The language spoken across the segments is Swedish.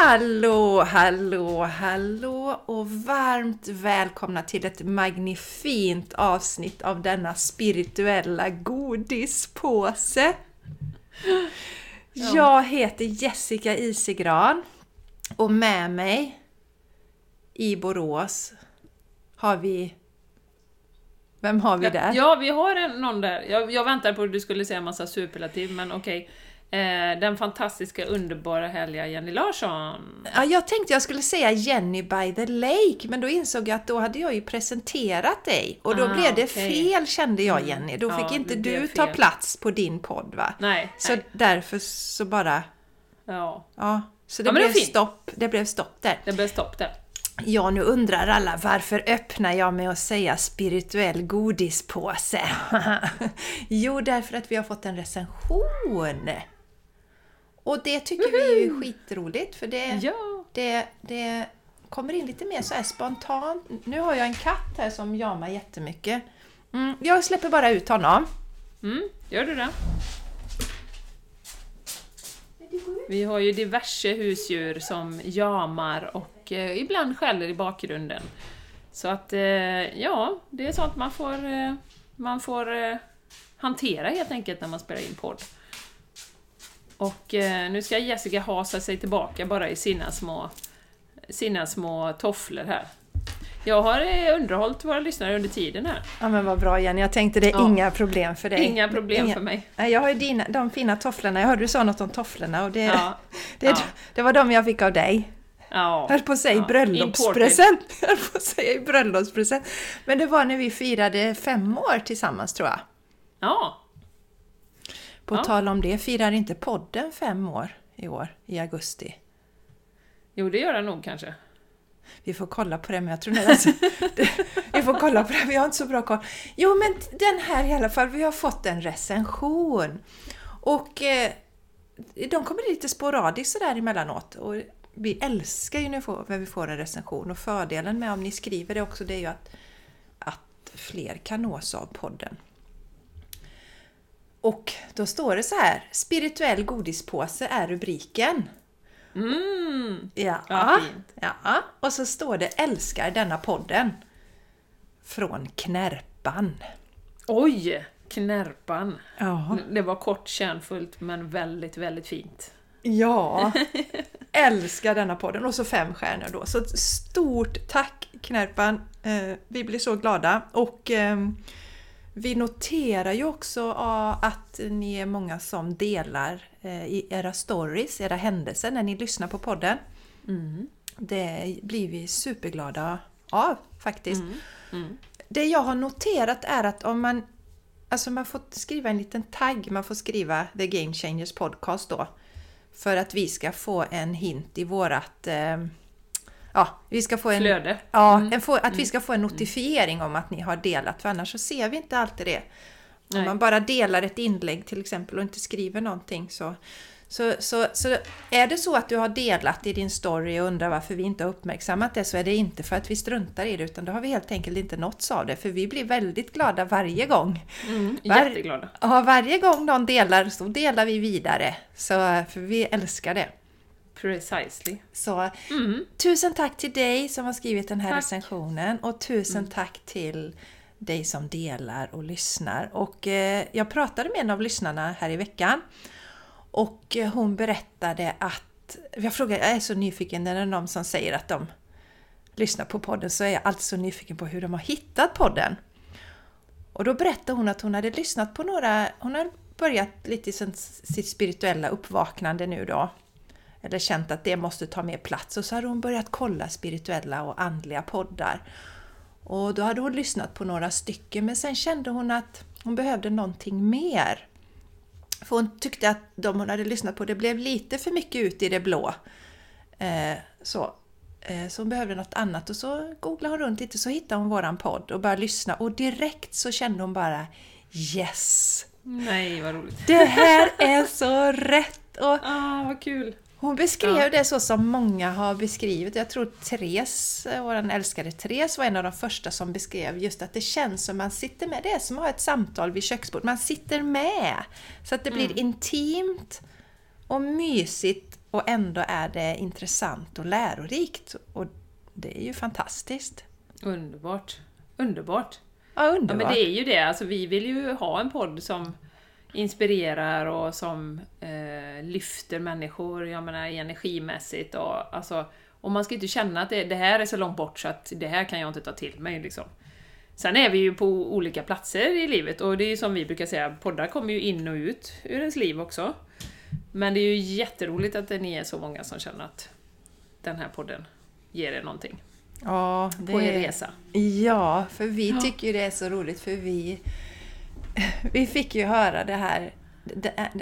Hallå, hallå, hallå och varmt välkomna till ett magnifint avsnitt av denna spirituella godispåse. Jag heter Jessica Isegran och med mig i Borås har vi... Vem har vi där? ja, vi har en, någon där. Jag, jag väntar på att du skulle säga en massa superlativ, men okej. Eh, den fantastiska, underbara, härliga Jenny Larsson. Ja, jag tänkte jag skulle säga Jenny by the Lake, men då insåg jag att då hade jag ju presenterat dig. Och då Ah, blev det okej. fel kände jag Mm. Jenny. Då Ja, fick inte det du ta plats på din podd va? Nej, Så nej. därför så bara, Ja, ja. Så det Ja, det blev fint. stopp. Det blev stopp där. det blev stopp där. Ja, nu undrar alla varför öppnar jag med att säga spirituell godispåse? jo, därför att vi har fått en recension. Och det tycker vi är skitroligt för det, Ja. det, det kommer in lite mer så här spontant. Nu har jag en katt här som jamar jättemycket. Mm, jag släpper bara ut honom. Mm, gör du det? Vi har ju diverse husdjur som jamar och eh, ibland skäller i bakgrunden. Så att, eh, ja, det är sånt man får, eh, man får eh, hantera helt enkelt när man spelar in podd. Och eh, nu ska Jessica hasa sig tillbaka bara i sina små, sina små tofflor här. Jag har eh, underhållit våra lyssnare under tiden här. Ja men vad bra Jenny, jag tänkte det är Ja. inga problem för dig. Inga problem Inga- för mig. Nej, Jag har ju dina, de fina tofflorna, jag hörde du sa något om tofflorna och det, Ja, det, ja. det var de jag fick av dig. ja. Höll på att säga Ja, bröllopspresent. Höll på att säga bröllopspresent. Men det var när vi firade fem år tillsammans tror jag. Ja, På Ja. tal om det, firar inte podden fem år i år, i augusti? jo det gör den nog kanske. Vi får kolla på det, men jag tror det, Vi får kolla på det, vi har inte så bra koll. Jo, men den här i alla fall, vi har fått en recension. Och eh, de kommer lite sporadiskt sådär emellanåt. Och vi älskar ju när vi får, när vi får en recension. Och fördelen med om ni skriver det också, det är ju att, att fler kan nås av podden. Och då står det så här, spirituell godispåse är rubriken. Mm. Ja. Ja, ja. Och så står det älskar denna podden. Från Knärpan. Oj! Knärpan. Ja. Det var kort, kärnfullt, men väldigt, väldigt fint. Ja. älskar denna podden. Och så fem stjärnor då. Så stort tack Knärpan. Eh, vi blir så glada. Och ehm, vi noterar ju också att ni är många som delar eh, i era stories, era händelser när ni lyssnar på podden. Mm. Det blir vi superglada av faktiskt. Mm. Mm. Det jag har noterat är att om man Alltså man får skriva en liten tagg, man får skriva The Game Changers Podcast då. För att vi ska få en hint i vårat... Eh, ja, vi ska få en... Flöde. Ja, Mm. en att vi ska få en notifiering om att ni har delat, för annars så ser vi inte alltid det. Om Nej. man bara delar ett inlägg till exempel och inte skriver någonting så, så, så, så är det så att du har delat i din story och undrar varför vi inte har uppmärksammat det så är det inte för att vi struntar i det utan då har vi helt enkelt inte nåtts av det för vi blir väldigt glada varje gång. Mm. Var- Jätteglada. Ja, varje gång någon delar så delar vi vidare. Så, för vi älskar det. Precisely. Så Mm. tusen tack till dig som har skrivit den här Tack. recensionen och tusen tack till dig som delar och lyssnar. Och eh, jag pratade med en av lyssnarna här i veckan och eh, hon berättade att, jag frågar, jag är så nyfiken, det är någon som säger att de lyssnar på podden så är jag alltid så nyfiken på hur de har hittat podden. Och då berättade hon att hon hade lyssnat på några, hon har börjat lite i sitt spirituella uppvaknande nu då. Eller känt att det måste ta mer plats och så hade hon börjat kolla spirituella och andliga poddar. Och då hade hon lyssnat på några stycken men sen kände hon att hon behövde någonting mer. För hon tyckte att de hon hade lyssnat på, det blev lite för mycket ut i det blå. Eh, så. Eh, så hon behövde något annat och så googlade hon runt lite så hittade hon våran podd och började lyssna och direkt så kände hon bara Yes! Nej, vad roligt! Det här är så rätt! Och ah, vad kul! Hon beskrev ja. det så som många har beskrivit. Jag tror Therese, vår älskade Therese, var en av de första som beskrev just att det känns som man sitter med. Det är som att ha ett samtal vid köksbordet. Man sitter med! Så att det blir mm. intimt och mysigt och ändå är det intressant och lärorikt. Och det är ju fantastiskt. Underbart! Underbart! Ja, underbart. Ja, men det är ju det. Alltså, vi vill ju ha en podd som inspirerar och som eh, lyfter människor, jag menar energimässigt och alltså och man ska inte känna att det, det, här är så långt bort så att det här kan jag inte ta till mig liksom. Sen är vi ju på olika platser i livet och det är ju som vi brukar säga, poddar kommer ju in och ut ur ens liv också. Men det är ju jätteroligt att ni är så många som känner att den här podden ger er någonting. Ja, det på er resa. Ja, för vi tycker ju det är så roligt för vi vi fick ju höra det här,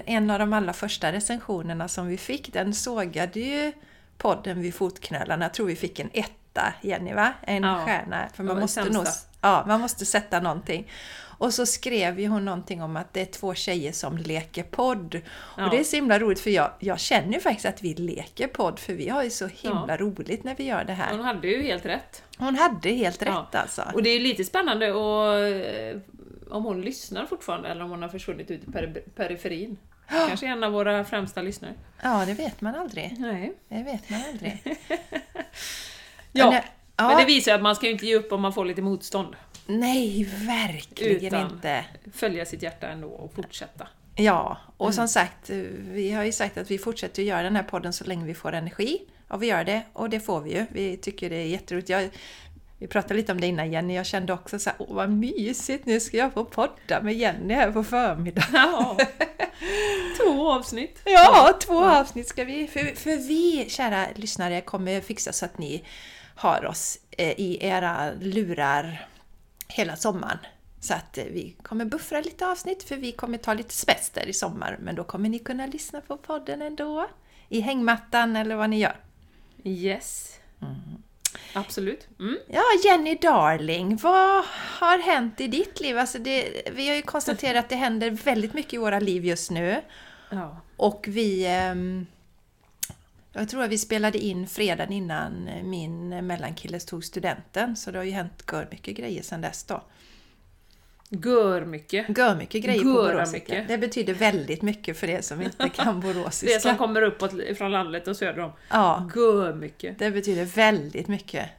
en av de allra första recensionerna som vi fick, den sågade ju podden vid fotknölarna. Jag tror vi fick en etta, Jenny va? En ja, stjärna. För man måste, nog, ja, man måste sätta någonting. Och så skrev ju hon någonting om att det är två tjejer som leker podd. Ja. Och det är så himla roligt för jag, jag känner ju faktiskt att vi leker podd för vi har ju så himla ja. roligt när vi gör det här. Hon hade ju helt rätt. Hon hade helt rätt ja. alltså. Och det är ju lite spännande att om hon lyssnar fortfarande eller om hon har försvunnit ut i peri periferin. Kanske en av våra främsta lyssnare. Ja, det vet man aldrig. Nej. Det vet man aldrig. ja, men, ja, men det visar att man ska inte ge upp om man får lite motstånd. Nej, verkligen Utan inte. följa sitt hjärta ändå och fortsätta. Ja, och mm. som sagt, vi har ju sagt att vi fortsätter att göra den här podden så länge vi får energi. Och vi gör det, och det får vi ju. Vi tycker det är jätteroligt. Jag vi pratade lite om det innan Jenny, jag kände också så här, åh vad mysigt, nu ska jag få podda med Jenny här på förmiddagen. Ja, två avsnitt. Ja, två ja. avsnitt ska vi, för, för vi kära lyssnare kommer fixa så att ni har oss eh, i era lurar hela sommaren. Så att eh, vi kommer buffra lite avsnitt för vi kommer ta lite semester i sommar men då kommer ni kunna lyssna på podden ändå. I hängmattan eller vad ni gör. Yes. Mm. Absolut. Mm. Ja, Jenny Darling, vad har hänt i ditt liv? Alltså det, vi har ju konstaterat att det händer väldigt mycket i våra liv just nu. Ja. Och vi... Ehm, jag tror att vi spelade in fredagen innan min mellankille tog studenten, så det har ju hänt mycket grejer sedan dess då. Gör mycket. Gör mycket grejer Gör på boråsiska. Det betyder väldigt mycket för er som inte kan boråsiska. det som kommer uppåt från landet och söder om. Ja. Gör mycket. Det betyder väldigt mycket.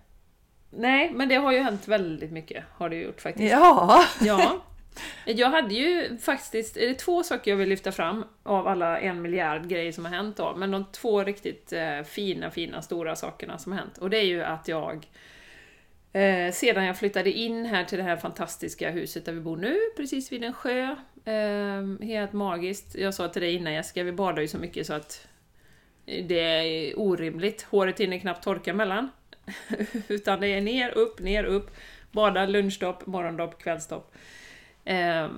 Nej, men det har ju hänt väldigt mycket. Har det gjort faktiskt. Ja! ja. Jag hade ju faktiskt, är det två saker jag vill lyfta fram av alla en miljard grejer som har hänt då, men de två riktigt eh, fina, fina, stora sakerna som har hänt. Och det är ju att jag Eh, sedan jag flyttade in här till det här fantastiska huset där vi bor nu, precis vid en sjö. Eh, helt magiskt. Jag sa till dig innan Jessica, vi badar ju så mycket så att det är orimligt. Håret hinner knappt torka mellan. Utan det är ner, upp, ner, upp. Bada, lunchdopp, morgondopp, kvällsdopp. Eh,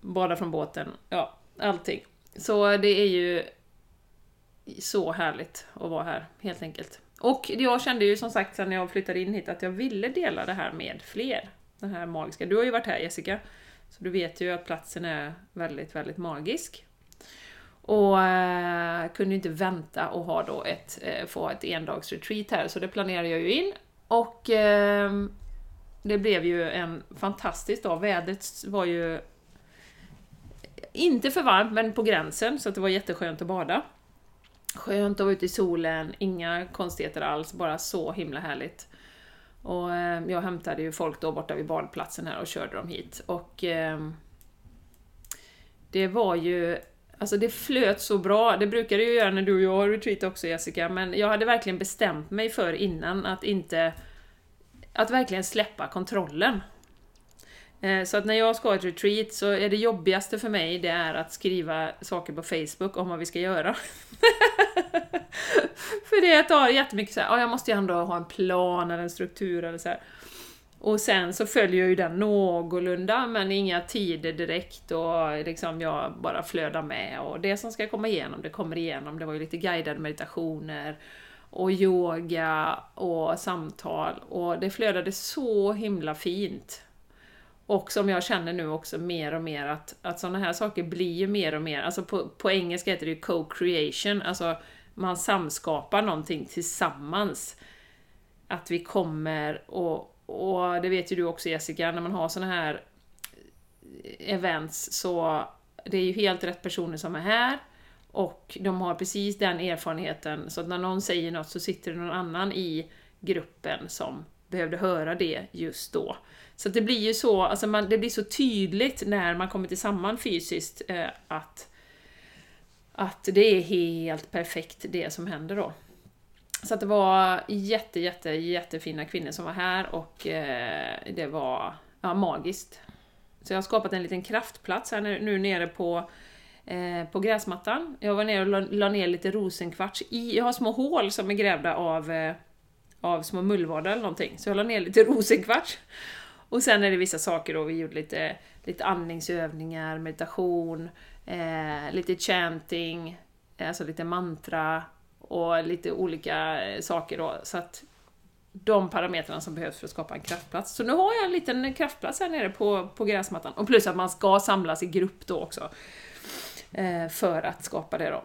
bada från båten. Ja, allting. Så det är ju så härligt att vara här, helt enkelt. Och jag kände ju som sagt sen jag flyttade in hit att jag ville dela det här med fler. Den här magiska. Du har ju varit här Jessica, så du vet ju att platsen är väldigt, väldigt magisk. Och eh, kunde inte vänta och ha då ett, eh, få ett endagsretreat här, så det planerade jag ju in. Och eh, det blev ju en fantastisk dag. Vädret var ju inte för varmt, men på gränsen, så det var jätteskönt att bada. Skönt att vara ute i solen, inga konstigheter alls, bara så himla härligt. Och eh, jag hämtade ju folk då borta vid badplatsen här och körde dem hit. Och eh, det var ju Alltså det flöt så bra, det brukar det ju göra när du och jag har retreat också Jessica, men jag hade verkligen bestämt mig för innan att inte att verkligen släppa kontrollen. Eh, så att när jag ska ha ett retreat så är det jobbigaste för mig det är att skriva saker på Facebook om vad vi ska göra. för det tar jättemycket så här, ja jag måste ju ändå ha en plan eller en struktur eller så här. Och sen så följer jag ju den någorlunda, men inga tider direkt och liksom jag bara flödar med och det som ska komma igenom, det kommer igenom. Det var ju lite guidade meditationer och yoga och samtal och det flödade så himla fint. Och som jag känner nu också mer och mer att, att sådana här saker blir ju mer och mer, alltså på, på engelska heter det ju co-creation, alltså man samskapar någonting tillsammans. Att vi kommer och, och det vet ju du också Jessica, när man har sådana här events så det är ju helt rätt personer som är här och de har precis den erfarenheten så att när någon säger något så sitter det någon annan i gruppen som behövde höra det just då. Så att det blir ju så, alltså man, det blir så tydligt när man kommer tillsammans fysiskt eh, att, att det är helt perfekt det som händer då. Så att det var jätte, jätte, jättefina kvinnor som var här och eh, det var ja, magiskt. Så jag har skapat en liten kraftplats här nu, nu nere på, eh, på gräsmattan. Jag var nere och la, la ner lite rosenkvarts i, jag har små hål som är grävda av, eh, av små mullvadar eller någonting. Så jag la ner lite rosenkvarts. Och sen är det vissa saker då, vi gjorde lite, lite andningsövningar, meditation, eh, lite chanting, eh, alltså lite mantra och lite olika eh, saker då. Så att de parametrarna som behövs för att skapa en kraftplats. Så nu har jag en liten kraftplats här nere på, på gräsmattan. Och plus att man ska samlas i grupp då också. Eh, för att skapa det då.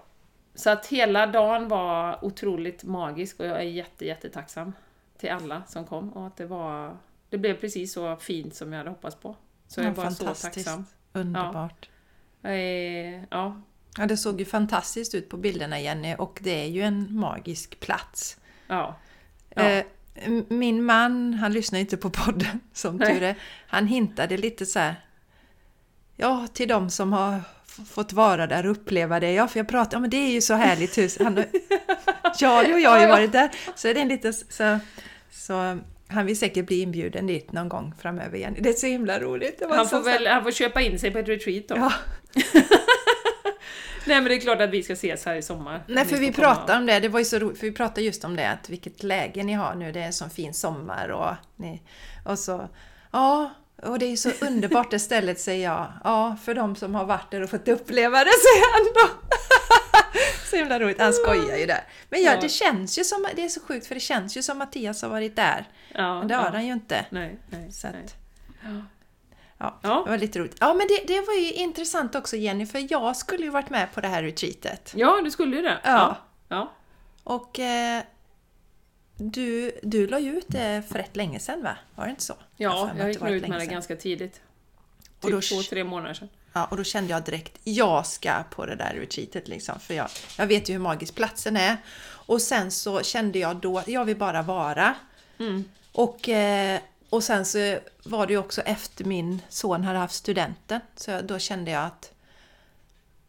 Så att hela dagen var otroligt magisk och jag är jätte-jättetacksam till alla som kom och att det var det blev precis så fint som jag hade hoppats på. Så jag är bara så tacksam. Underbart. Ja. Är, ja. ja, det såg ju fantastiskt ut på bilderna Jenny och det är ju en magisk plats. Ja. ja. Eh, min man, han lyssnar inte på podden som tur är. Han hintade lite så här, Ja, till de som har fått vara där och uppleva det. Ja, för jag pratar, ja men det är ju så härligt hus. Han, och jag har ju varit där. Så är det en liten så, så han vill säkert bli inbjuden dit någon gång framöver igen. Det är så himla roligt. han, får väl, han får köpa in sig på ett retreat då. Ja. Nej men det är klart att vi ska ses här i sommar. Nej för vi pratade om det, det var ju så roligt, för vi pratade just om det, att vilket läge ni har nu, det är en sån fin sommar och ni, och så, ja, och det är så underbart det stället säger jag. Ja, för de som har varit där och fått uppleva det, säger han då. så himla roligt, han skojar ju där. Men ja, ja, det känns ju som, det är så sjukt för det känns ju som Mattias har varit där. Ja, men det har ja. han ju inte. Nej, nej, så att, nej. Ja, ja, det var lite roligt. Ja, men det, det var ju intressant också Jenny, för jag skulle ju varit med på det här retreatet. Ja, du skulle ju det. Ja. ja. Och eh, du, du la ju ut det för rätt länge sedan va? Var det inte så? Ja, jag, jag gick ut med det ganska tidigt. Typ då, två, tre månader sedan. Ja, och då kände jag direkt, jag ska på det där retreatet liksom. För jag, jag vet ju hur magisk platsen är. Och sen så kände jag då, jag vill bara vara. Mm. Och, eh, och sen så var det ju också efter min son hade haft studenten. Så då kände jag att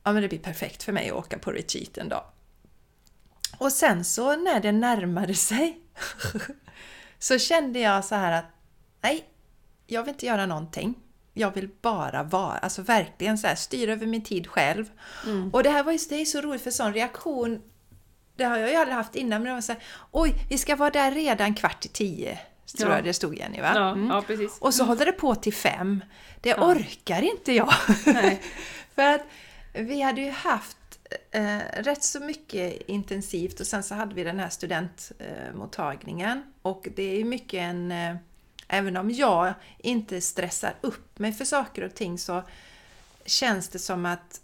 ja, men det blir perfekt för mig att åka på retreat en dag. Och sen så när det närmade sig så kände jag så här att nej, jag vill inte göra någonting. Jag vill bara vara, alltså verkligen så här, styra över min tid själv. Mm. Och det här var ju, det är så roligt för sån reaktion, det har jag ju aldrig haft innan, men det var så här, oj, vi ska vara där redan kvart i tio. Tror Ja. jag det stod Jenny va? Ja, Mm. ja precis. Och så håller det på till fem. Det Ja. orkar inte jag. Nej. För att vi hade ju haft eh, rätt så mycket intensivt och sen så hade vi den här studentmottagningen. och det är ju mycket en... Eh, även om jag inte stressar upp mig för saker och ting så känns det som att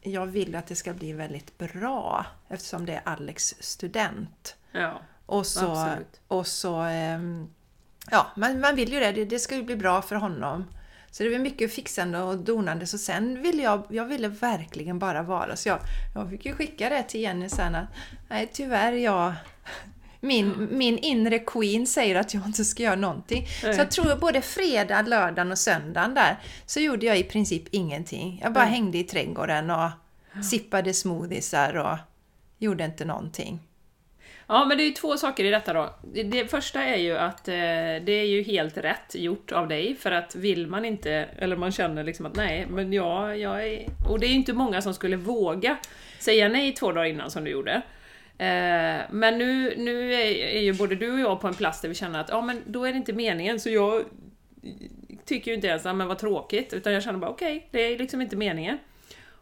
jag vill att det ska bli väldigt bra eftersom det är Alex student. Ja, Och så, Absolut. och så ehm, ja, man, man vill ju det. det. Det ska ju bli bra för honom. Så det var mycket fixande och donande. Så sen ville jag, jag ville verkligen bara vara. Så jag, jag fick ju skicka det till Jenny sen att nej tyvärr, jag, min, min inre queen säger att jag inte ska göra någonting. Nej. Så jag tror både fredag, lördagen och söndagen där så gjorde jag i princip ingenting. Jag bara Nej. hängde i trädgården och sippade smoothiesar och gjorde inte någonting. Ja, men det är ju två saker i detta då. Det, det första är ju att eh, det är ju helt rätt gjort av dig, för att vill man inte, eller man känner liksom att nej, men ja, jag är... Och det är ju inte många som skulle våga säga nej två dagar innan som du gjorde. Eh, men nu, nu är, är ju både du och jag på en plats där vi känner att ja, men då är det inte meningen, så jag tycker ju inte ens att men vad tråkigt, utan jag känner bara okej, okay, det är liksom inte meningen.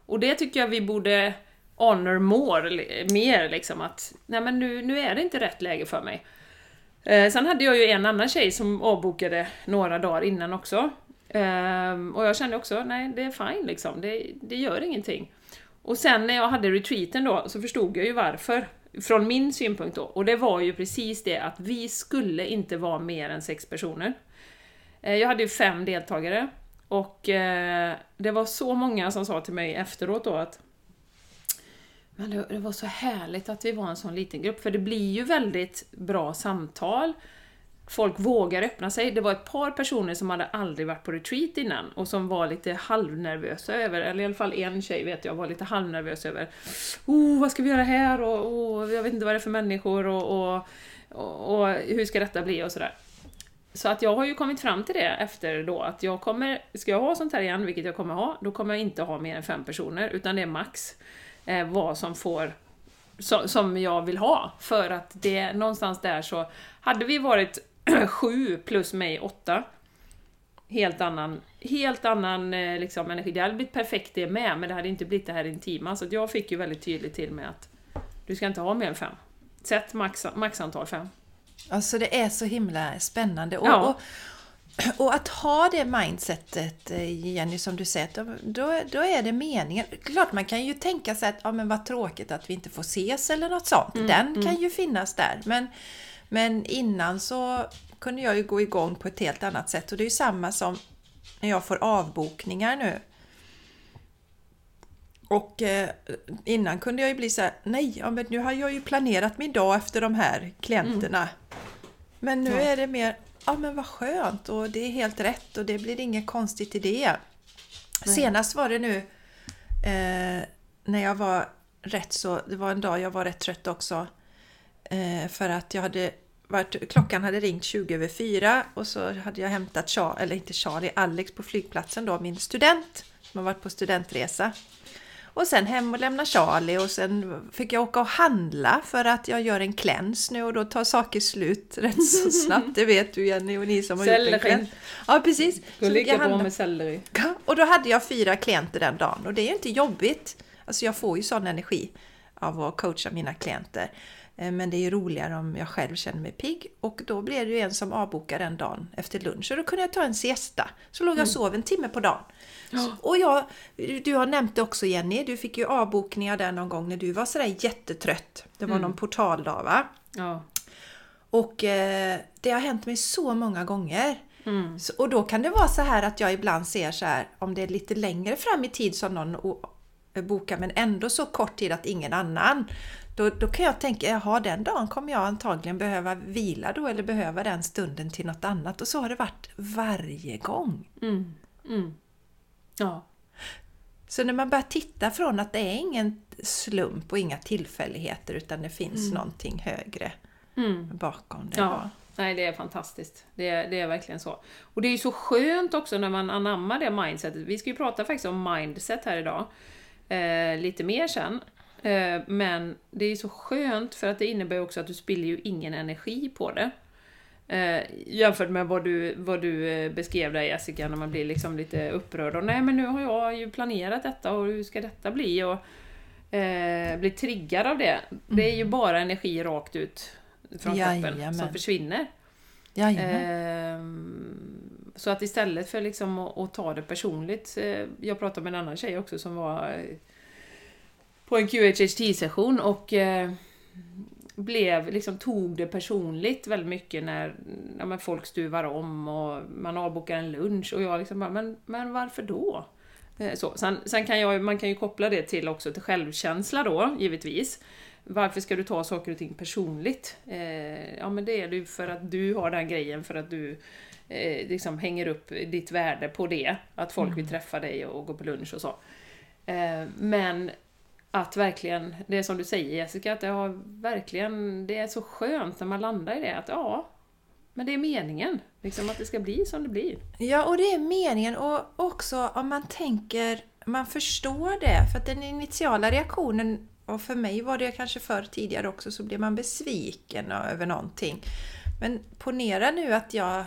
Och det tycker jag vi borde honor more, mer liksom att nej men nu, nu är det inte rätt läge för mig. Eh, sen hade jag ju en annan tjej som avbokade några dagar innan också. Eh, och jag kände också, nej det är fine liksom, det, det gör ingenting. Och sen när jag hade retreaten då, så förstod jag ju varför. Från min synpunkt då. Och det var ju precis det att vi skulle inte vara mer än sex personer. Eh, jag hade ju fem deltagare. Och eh, det var så många som sa till mig efteråt då att men det, var så härligt att vi var en sån liten grupp, för det blir ju väldigt bra samtal. Folk vågar öppna sig. Det var ett par personer som hade aldrig varit på retreat innan och som var lite halvnervösa över, eller i alla fall en tjej vet jag var lite halvnervös över oh, vad ska vi göra här och oh, jag vet inte vad det är för människor och, och, och, och hur ska detta bli och sådär. Så att jag har ju kommit fram till det efter då att jag kommer, ska jag ha sånt här igen, vilket jag kommer ha, då kommer jag inte ha mer än fem personer, utan det är max eh, vad som får som jag vill ha. För att det någonstans där så, hade vi varit sju plus mig åtta, helt annan, helt annan eh, liksom, energi. Det hade blivit perfekt det med, men det hade inte blivit det här intima. Så jag fick ju väldigt tydligt till mig att du ska inte ha mer än fem. Sätt max, maxantal fem. Alltså det är så himla spännande. Och, ja. och, och att ha det mindsetet, eh, Jenny, som du säger, då, då är det meningen. Klart man kan ju tänka sig att ja, men vad tråkigt att vi inte får ses eller något sånt. Mm, Den mm. kan ju finnas där. Men, men innan så kunde jag ju gå igång på ett helt annat sätt. Och det är ju samma som när jag får avbokningar nu. Och eh, innan kunde jag ju bli så här, nej, ja, men nu har jag ju planerat min dag efter de här klienterna. Mm. Men nu ja. är det mer, ja men vad skönt och det är helt rätt och det blir inget konstigt i det. Nej. Senast var det nu eh, när jag var rätt så, det var en dag jag var rätt trött också. Eh, för att jag hade varit, klockan hade ringt 20 över 4 och så hade jag hämtat Charlie, eller inte Charlie, Alex på flygplatsen då, min student som har varit på studentresa. Och sen hem och lämna Charlie och sen fick jag åka och handla för att jag gör en cleanse nu och då tar saker slut rätt så snabbt. Det vet du Jenny och ni som har selleri. gjort en cleanse. Ja precis. Gå lika bra med selleri. Och då hade jag fyra klienter den dagen och det är ju inte jobbigt. Alltså jag får ju sån energi av att coacha mina klienter. Eh, men det är ju roligare om jag själv känner mig pigg. Och då blev det ju en som avbokade en dag efter lunch. Och då kunde jag ta en siesta. Så låg jag och mm. sov en timme på dagen. Ja. Och jag, du har nämnt det också Jenny, du fick ju avbokningar där någon gång när du var sådär jättetrött. Det var mm. någon portaldag va? Ja. Och eh, det har hänt mig så många gånger. Mm. Så, och då kan det vara så här att jag ibland ser så här om det är lite längre fram i tid som någon bokar men ändå så kort tid att ingen annan. Då, då kan jag tänka, jaha den dagen kommer jag antagligen behöva vila då eller behöva den stunden till något annat. Och så har det varit varje gång. Mm. Mm. Ja. Så när man börjar titta från att det är ingen slump och inga tillfälligheter utan det finns mm. någonting högre mm. bakom det. Ja. Nej, det är fantastiskt. Det är, det är verkligen så. Och det är ju så skönt också när man anammar det mindsetet. Vi ska ju prata faktiskt om mindset här idag. Eh, lite mer sen. Eh, men det är så skönt för att det innebär också att du spiller ju ingen energi på det. Eh, jämfört med vad du, vad du eh, beskrev där Jessica, när man blir liksom lite upprörd och nej men nu har jag ju planerat detta och hur ska detta bli? Och eh, blir triggad av det. Det är ju mm. bara energi rakt ut från Jajamän. kroppen som försvinner. Eh, så att istället för liksom att, att ta det personligt, eh, jag pratade med en annan tjej också som var eh, på en QHHT-session och eh, blev, liksom, tog det personligt väldigt mycket när när folk stuvar om och man avbokar en lunch och jag liksom bara, men, men varför då? Så. Sen, sen kan jag, man kan ju koppla det till också till självkänsla då, givetvis. Varför ska du ta saker och ting personligt? Eh, ja men det är du för att du har den grejen, för att du eh, liksom hänger upp ditt värde på det. Att folk mm. vill träffa dig och gå på lunch och så. Eh, men att verkligen, det är som du säger Jessica, att det har verkligen, det är så skönt när man landar i det att ja, men det är meningen. Liksom att det ska bli som det blir. Ja, och det är meningen och också om man tänker, man förstår det, för att den initiala reaktionen och för mig var det kanske förr tidigare också, så blev man besviken över någonting. Men ponera nu att jag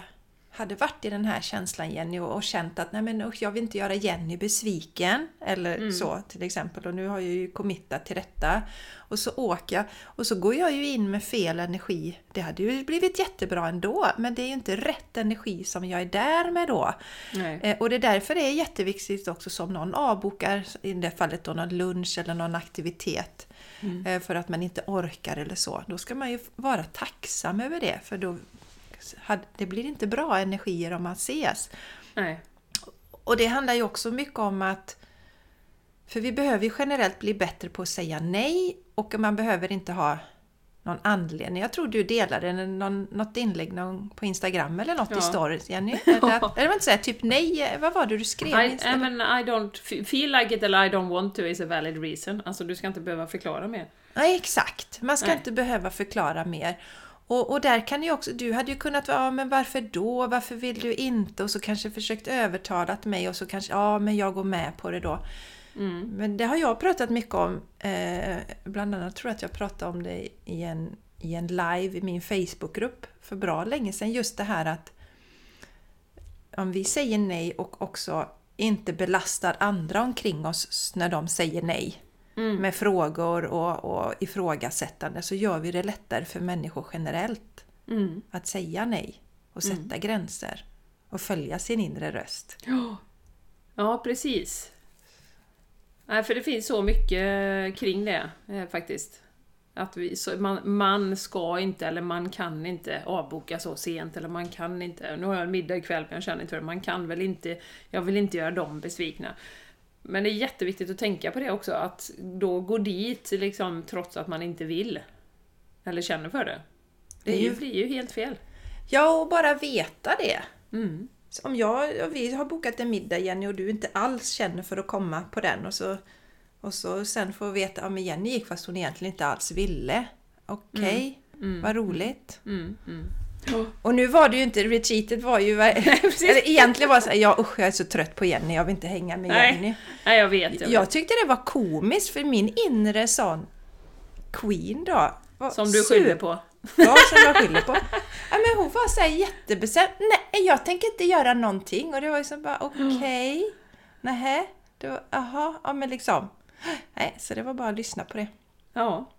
hade varit i den här känslan Jenny och, och känt att nej men usch, jag vill inte göra Jenny besviken eller Mm. så till exempel och nu har jag ju committat till detta och så åker jag och så går jag ju in med fel energi. Det hade ju blivit jättebra ändå men det är ju inte rätt energi som jag är där med då. Eh, Och det är därför det är jätteviktigt också som någon avbokar, i det fallet då någon lunch eller någon aktivitet eh, för att man inte orkar eller så. Då ska man ju vara tacksam över det för då det blir inte bra energier om man ses. Nej. Och det handlar ju också mycket om att för vi behöver ju generellt bli bättre på att säga nej och man behöver inte ha någon anledning. Jag tror du delade någon, något inlägg någon, på Instagram eller något Ja. i stories, Jenny. Eller, att- eller inte säga typ nej, vad var det du skrev? I, I, mean, I don't feel like it eller I don't want to is a valid reason. Alltså du ska inte behöva förklara mer. Nej, exakt. Man ska Nej. inte behöva förklara mer. Och, och där kan ju också, du hade ju kunnat vara, ja men varför då? Varför vill du inte? Och så kanske försökt övertala mig och så kanske, ja men jag går med på det då. Mm. Men det har jag pratat mycket om. Eh, bland annat tror jag att jag pratade om det i en, i en live i min Facebookgrupp för bra länge sedan. Just det här att om vi säger nej och också inte belastar andra omkring oss när de säger nej Mm. med frågor och, och ifrågasättande så gör vi det lättare för människor generellt Mm. att säga nej och sätta gränser och följa sin inre röst. Ja. ja, precis. Nej, för det finns så mycket kring det eh, faktiskt. Att vi, så man, man ska inte eller man kan inte avboka så sent eller man kan inte, nu har jag en middag ikväll men jag känner inte för det, man kan väl inte, jag vill inte göra dem besvikna. Men det är jätteviktigt att tänka på det också, att då gå dit liksom trots att man inte vill. Eller känner för det. Det är ju, blir ju helt fel. Ja, och bara veta det. Mm. Om jag och vi har bokat en middag Jenny och du inte alls känner för att komma på den och så, och så sen får vi veta att Jenny gick fast hon egentligen inte alls ville. Okej, vad roligt. Mm, Och nu var det ju inte, retreatet var ju, eller egentligen var det så här, ja usch jag är så trött på Jenny, jag vill inte hänga med Nej. Jenny. Nej, jag vet. Jag. Jag tyckte det var komiskt för min inre sån Queen då. Som du skyller på. Ja, som jag skyller på. Ja, men hon var så här jättebestämd. Nej, jag tänker inte göra någonting. Och det var ju så bara okej. Nähä. Då, Jaha, ja men liksom. Nej, så det var bara att lyssna på det. Ja.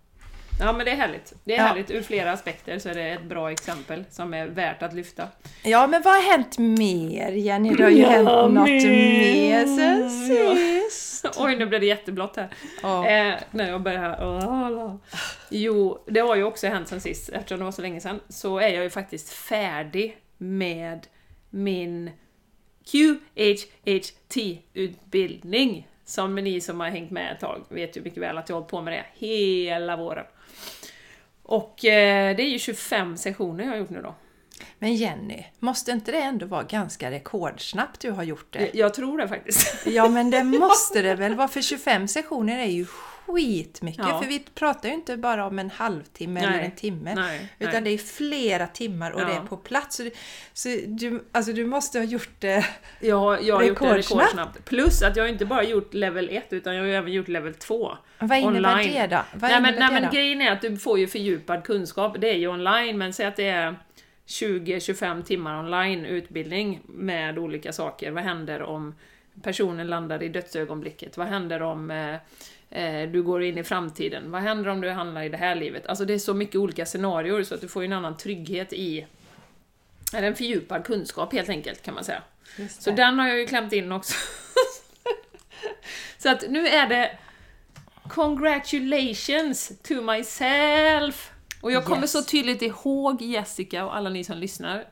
Ja men det är härligt. Det är Ja. härligt ur flera aspekter så är det ett bra exempel som är värt att lyfta. Ja, men vad har hänt mer Jenny? Det har ju Ja, hänt något mer sen Ja. sist. Oj, nu blev det jätteblått här. Ja. Eh, när jag börjar här. Jo, det har ju också hänt sen sist, eftersom det var så länge sedan, så är jag ju faktiskt färdig med min QHHT-utbildning. Som ni som har hängt med ett tag vet ju mycket väl att jag har hållit på med det hela våren. Och eh, det är ju 25 sessioner jag har gjort nu då. Men Jenny, måste inte det ändå vara ganska rekordsnabbt du har gjort det? Jag, jag tror det faktiskt. Ja, men det måste det väl vara, för 25 sessioner är ju skitmycket. Ja. För vi pratar ju inte bara om en halvtimme eller Nej. en timme. Nej, Utan nej. det är flera timmar och Ja. det är på plats. Så, du- så du, alltså du måste ha gjort det... Jag, har- jag har gjort det Rekordsnabbt. Plus att jag inte bara gjort level 1 utan jag har även gjort level 2. Vad innebär Online. det då? Vad nej men, innebär nej, det men grejen är att du får ju fördjupad kunskap, det är ju online, men säg att det är 20-25 timmar online utbildning med olika saker. Vad händer om personen landar i dödsögonblicket? Vad händer om eh, eh, du går in i framtiden? Vad händer om du hamnar i det här livet? Alltså det är så mycket olika scenarier så att du får en annan trygghet i eller en fördjupad kunskap helt enkelt kan man säga. Så den har jag ju klämt in också. så att nu är det Congratulations to myself! Och jag kommer Yes. så tydligt ihåg Jessica och alla ni som lyssnar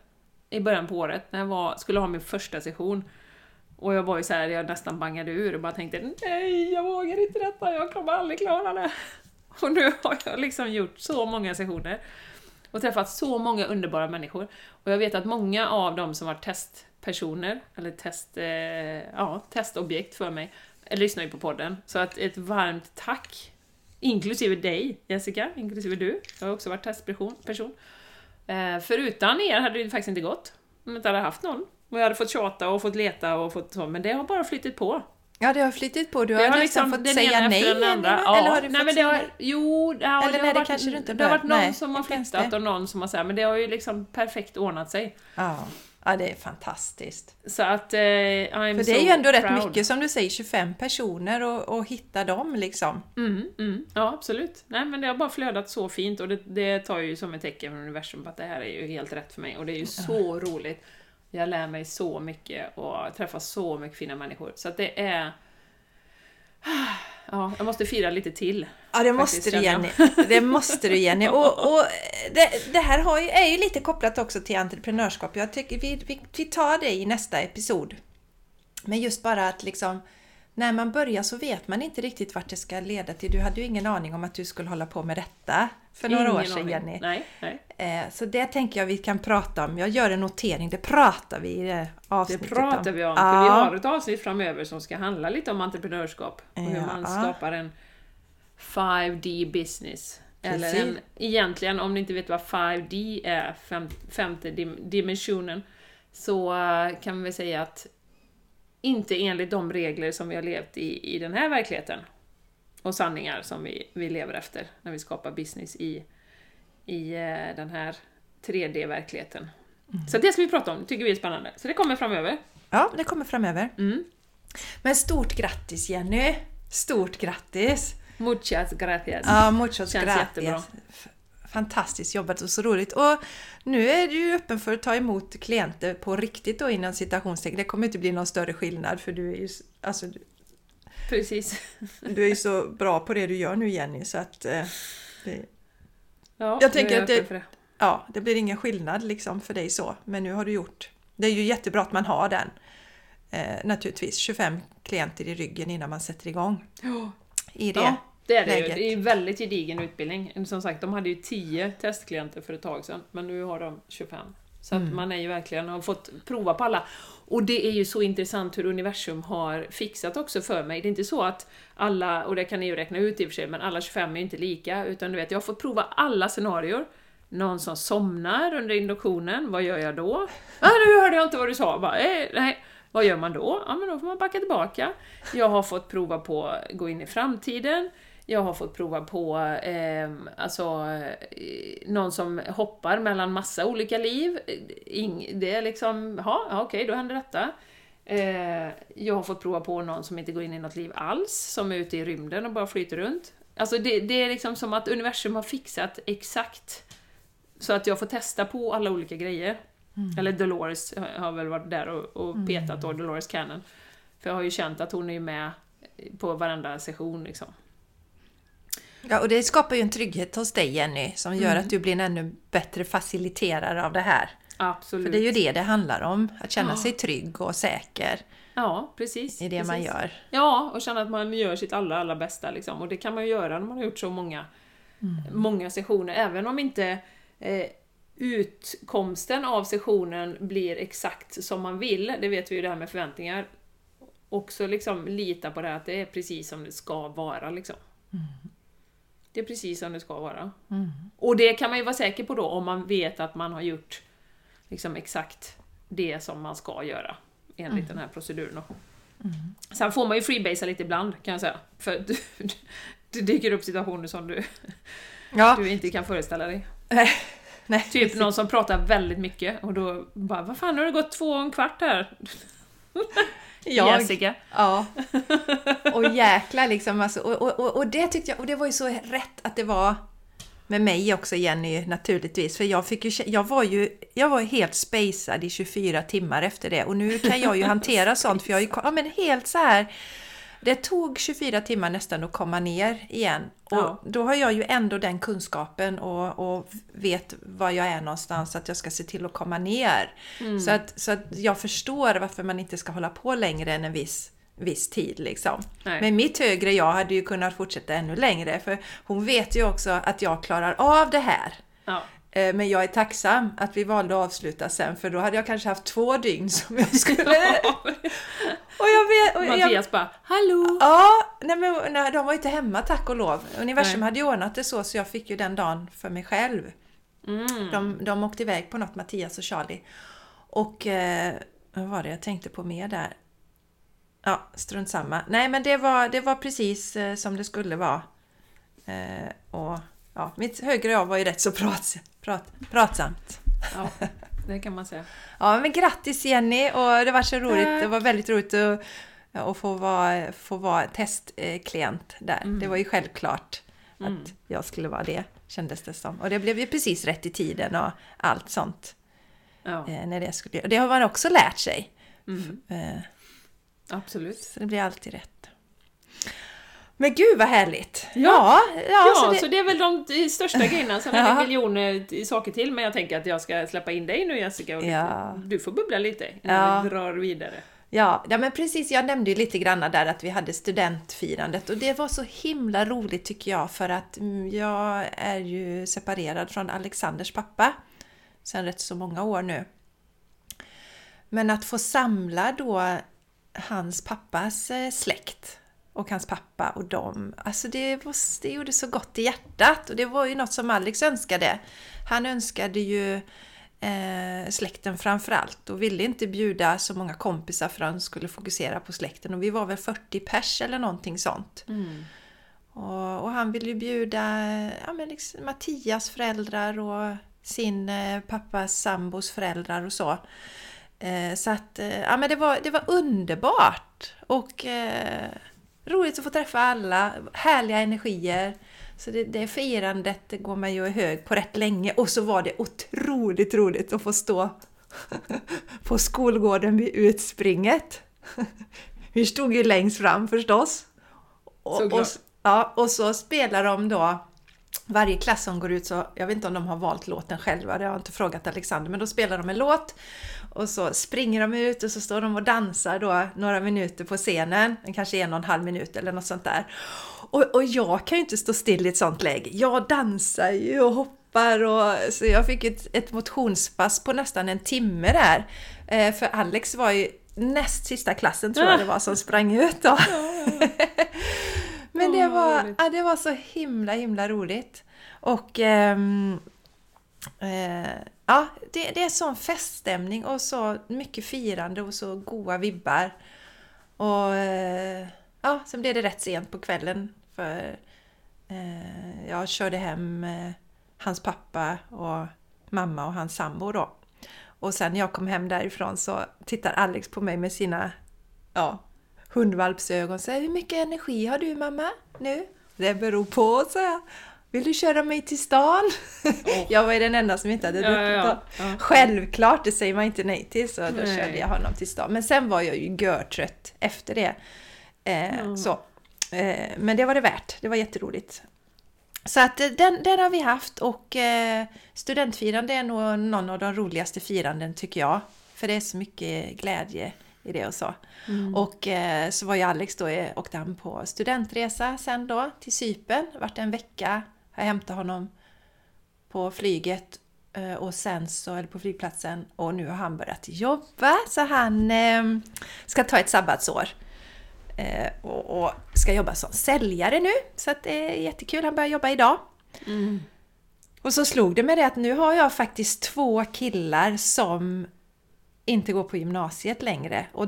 i början på året när jag var, skulle ha min första session. Och jag var ju så här, jag nästan bangade ur och bara tänkte nej, jag vågar inte detta, jag kommer aldrig klara det. Och nu har jag liksom gjort så många sessioner och träffat så många underbara människor. Och jag vet att många av dem som var testpersoner, eller test, eh, ja, testobjekt för mig, eh, lyssnar ju på podden. Så att ett varmt tack, inklusive dig Jessica, inklusive du. Jag har också varit testperson. Person. Eh, för utan er hade det faktiskt inte gått. Om jag inte hade haft någon. Och jag hade fått tjata och fått leta och fått så, men det har bara flyttit på. Ja, det har flyttit på. Du har, har nästan liksom fått säga nej den andra. eller, Ja, eller har du nej, fått det har? Jo, ja, Eller det, nej, har varit, kanske du inte det har varit någon Nej, som har flyttat och någon som har sagt men det har ju liksom perfekt ordnat sig. Ja. ja, det är fantastiskt. Så att eh, För det är ju ändå rätt proud. mycket, som du säger, 25 personer och, och hitta dem liksom. Mm, mm, ja, absolut. Nej, men det har bara flödat så fint och det, det tar ju som ett tecken från universum på att det här är ju helt rätt för mig och det är ju så roligt. Jag lär mig så mycket och träffar så mycket fina människor. Så att det är... Ja, jag måste fira lite till. Ja, det måste du Jenny. Det måste du Jenny. Och, och det, det här har ju, är ju lite kopplat också till entreprenörskap. Jag tycker vi, vi, vi tar det i nästa episod. Men just bara att liksom när man börjar så vet man inte riktigt vart det ska leda till. Du hade ju ingen aning om att du skulle hålla på med detta för några Ingen år sedan. Jenny. Nej, nej. Eh, Så det tänker jag vi kan prata om. Jag gör en notering, det pratar vi i det Det avsnittet pratar vi om, för Ja. vi har ett avsnitt framöver som ska handla lite om entreprenörskap och hur Ja. man skapar en 5D business. Eller en, egentligen, om ni inte vet vad 5D är, fem, femte dim, dimensionen, så eh, kan vi säga att inte enligt de regler som vi har levt i, i den här verkligheten och sanningar som vi, vi lever efter när vi skapar business i, i eh, den här 3D-verkligheten. Mm. Så det ska vi prata om, det tycker vi är spännande. Så det kommer framöver. Ja, det kommer framöver. Mm. Men stort grattis Jenny! Stort grattis! Muchas gracias. Ja, muchos Känns gracias. jättebra. Fantastiskt jobbat och så roligt. Och nu är du ju öppen för att ta emot klienter på riktigt då innan citationstecken. Det kommer inte bli någon större skillnad för du är ju, alltså, Precis. du är ju så bra på det du gör nu Jenny så att eh, det, Ja, Jag tänker att det- det. ja, det blir ingen skillnad liksom för dig så. Men nu har du gjort. Det är ju jättebra att man har den. Eh, naturligtvis 25 klienter i ryggen innan man sätter igång i det. Ja, det är det ju. läget. Det är ju väldigt gedigen utbildning. Som sagt, de hade ju 10 testklienter för ett tag sedan, men nu har de 25. Så Mm. att man är ju verkligen har fått prova på alla. Och det är ju så intressant hur universum har fixat också för mig. Det är inte så att alla, och det kan ni ju räkna ut i och för sig, men alla 25 är ju inte lika, utan du vet, jag har fått prova alla scenarier. Någon som somnar under induktionen, vad gör jag då? Ah, nu hörde jag inte vad du sa! Bara, eh, nej. Vad gör man då? Ja, men då får man backa tillbaka. Jag har fått prova på att gå in i framtiden. Jag har fått prova på eh, alltså, eh, någon som hoppar mellan massa olika liv. Ing, det är liksom, ja, okej, då händer detta. Eh, jag har fått prova på någon som inte går in i något liv alls, som är ute i rymden och bara flyter runt. Alltså det, det är liksom som att universum har fixat exakt så att jag får testa på alla olika grejer. Eller Dolores har väl varit där och, och petat då, Dolores Cannon. För jag har ju känt att hon är med på varenda session liksom. Ja, och det skapar ju en trygghet hos dig Jenny som gör Mm. att du blir en ännu bättre faciliterare av det här. Absolut. För det är ju det det handlar om, att känna Ja. sig trygg och säker Ja, precis. i det man precis. gör. Ja, och känna att man gör sitt allra, allra bästa liksom. Och det kan man ju göra när man har gjort så många, många sessioner, även om inte eh, utkomsten av sessionen blir exakt som man vill, det vet vi ju det här med förväntningar. Också liksom lita på det här att det är precis som det ska vara liksom. Det är precis som det ska vara. Och det kan man ju vara säker på då om man vet att man har gjort liksom exakt det som man ska göra enligt den här proceduren. då. Sen får man ju freebasea lite ibland kan jag säga. För du, det dyker upp situationer som du, Ja, du inte kan föreställa dig. nej, Typ någon som pratar väldigt mycket och då bara Vad fan har det gått två och en kvart här? jag, Jessica. Ja. Och jäklar liksom. Alltså, och, och, och, det tyckte jag, och det var ju så rätt att det var med mig också Jenny naturligtvis. För jag, fick ju, jag var ju jag var helt spacad i 24 timmar efter det. Och nu kan jag ju hantera sånt för jag är ju ja, men helt så här. Det tog 24 timmar nästan att komma ner igen. Och Ja. då har jag ju ändå den kunskapen och, och vet var jag är någonstans, att jag ska se till att komma ner. Mm. Så, att, så att jag förstår varför man inte ska hålla på längre än en viss, viss tid. Liksom. Nej. Men mitt högre jag hade ju kunnat fortsätta ännu längre, för hon vet ju också att jag klarar av det här. Ja. Eh, Men jag är tacksam att vi valde att avsluta sen för då hade jag kanske haft två dygn som jag skulle... och jag vet... Och jag, Mattias bara ”Hallå!” ja, nej men nej, de var inte hemma tack och lov. Universum Nej. hade ju ordnat det så så jag fick ju den dagen för mig själv. Mm. De, de åkte iväg på något, Mattias och Charlie. Och eh, vad var det jag tänkte på mer där? Ja, strunt samma. Nej, men det var, det var precis eh, som det skulle vara. Eh, och ja, mitt högre jag var ju rätt så prat, prat, pratsamt. Ja, det kan man säga. Ja, men grattis Jenny och det var så roligt. Tack. Det var väldigt roligt att, att få vara, få vara testklient där. Mm. Det var ju självklart Mm. att jag skulle vara det, kändes det som. Och det blev ju precis rätt i tiden och allt sånt. Ja, Eh, när det skulle Och det har man också lärt sig. mm. Eh, absolut. så det blir alltid rätt. Men gud vad härligt! Ja. ja, Ja, så så det, det... är väl de största grejerna. Sen är det miljoner saker till, men jag tänker att jag ska släppa in dig nu Jessica. Och Ja. du, får bubbla lite innan Ja. vi drar vidare. ja, ja, men precis. Jag nämnde ju lite grann där att vi hade studentfirandet och det var så himla roligt tycker jag för att mm, jag är ju separerad från Alexanders pappa sedan rätt så många år nu. Men att få samla då hans pappas eh, släkt och hans pappa och dem. Alltså det, var, det gjorde så gott i hjärtat och det var ju något som Alex önskade. Han önskade ju eh, släkten framför allt och ville inte bjuda så många kompisar för han skulle fokusera på släkten och vi var väl 40 pers eller någonting sånt. Mm. Och, och han ville ju bjuda ja, men liksom Mattias föräldrar och sin eh, pappas sambos föräldrar och så. Eh, så att eh, ja, men det, var, det var underbart och eh, roligt att få träffa alla, härliga energier. Så det, det firandet det går man ju hög på rätt länge och så var det otroligt roligt att få stå på skolgården vid utspringet. Vi stod ju längst fram förstås. Och, och, ja, och så spelar de då varje klass som går ut så, jag vet inte om de har valt låten själva, det har jag inte frågat Alexander, men då spelar de en låt och så springer de ut och så står de och dansar då några minuter på scenen, kanske en och en halv minut eller något sånt där. Och, och jag kan ju inte stå still i ett sånt läge. Jag dansar ju och hoppar och så jag fick ett, ett motionspass på nästan en timme där. Eh, för Alex var ju näst sista klassen tror jag det var som sprang ut då. Men det var, ja, det var så himla himla roligt. Och ehm, eh, ja, det, det är sån feststämning och så mycket firande och så goa vibbar. Och eh, ja, sen blev det rätt sent på kvällen för eh, jag körde hem eh, hans pappa och mamma och hans sambo då. Och sen när jag kom hem därifrån så tittar Alex på mig med sina ja, hundvalpsögon och säger Hur mycket energi har du mamma nu? Det beror på, så jag. Vill du köra mig till stan? Åh. Jag var ju den enda som inte hade druckit ja, ja. Självklart, det säger man inte nej till, så då Nej. körde jag honom till stan. Men sen var jag ju görtrött efter det. Eh, så. Eh, men det var det värt, det var jätteroligt. Så att eh, den, den har vi haft och eh, studentfirande är nog någon av de roligaste firanden tycker jag. För det är så mycket glädje i det och så. Mm. Och eh, så var ju Alex då, eh, åkte han på studentresa sen då till Cypern. Vart en vecka. Jag hämtade honom på flyget eh, och sen så, eller på flygplatsen och nu har han börjat jobba så han eh, ska ta ett sabbatsår. Eh, och, och ska jobba som säljare nu. Så att det är jättekul, han börjar jobba idag. Mm. Och så slog det mig det att nu har jag faktiskt två killar som inte går på gymnasiet längre. Och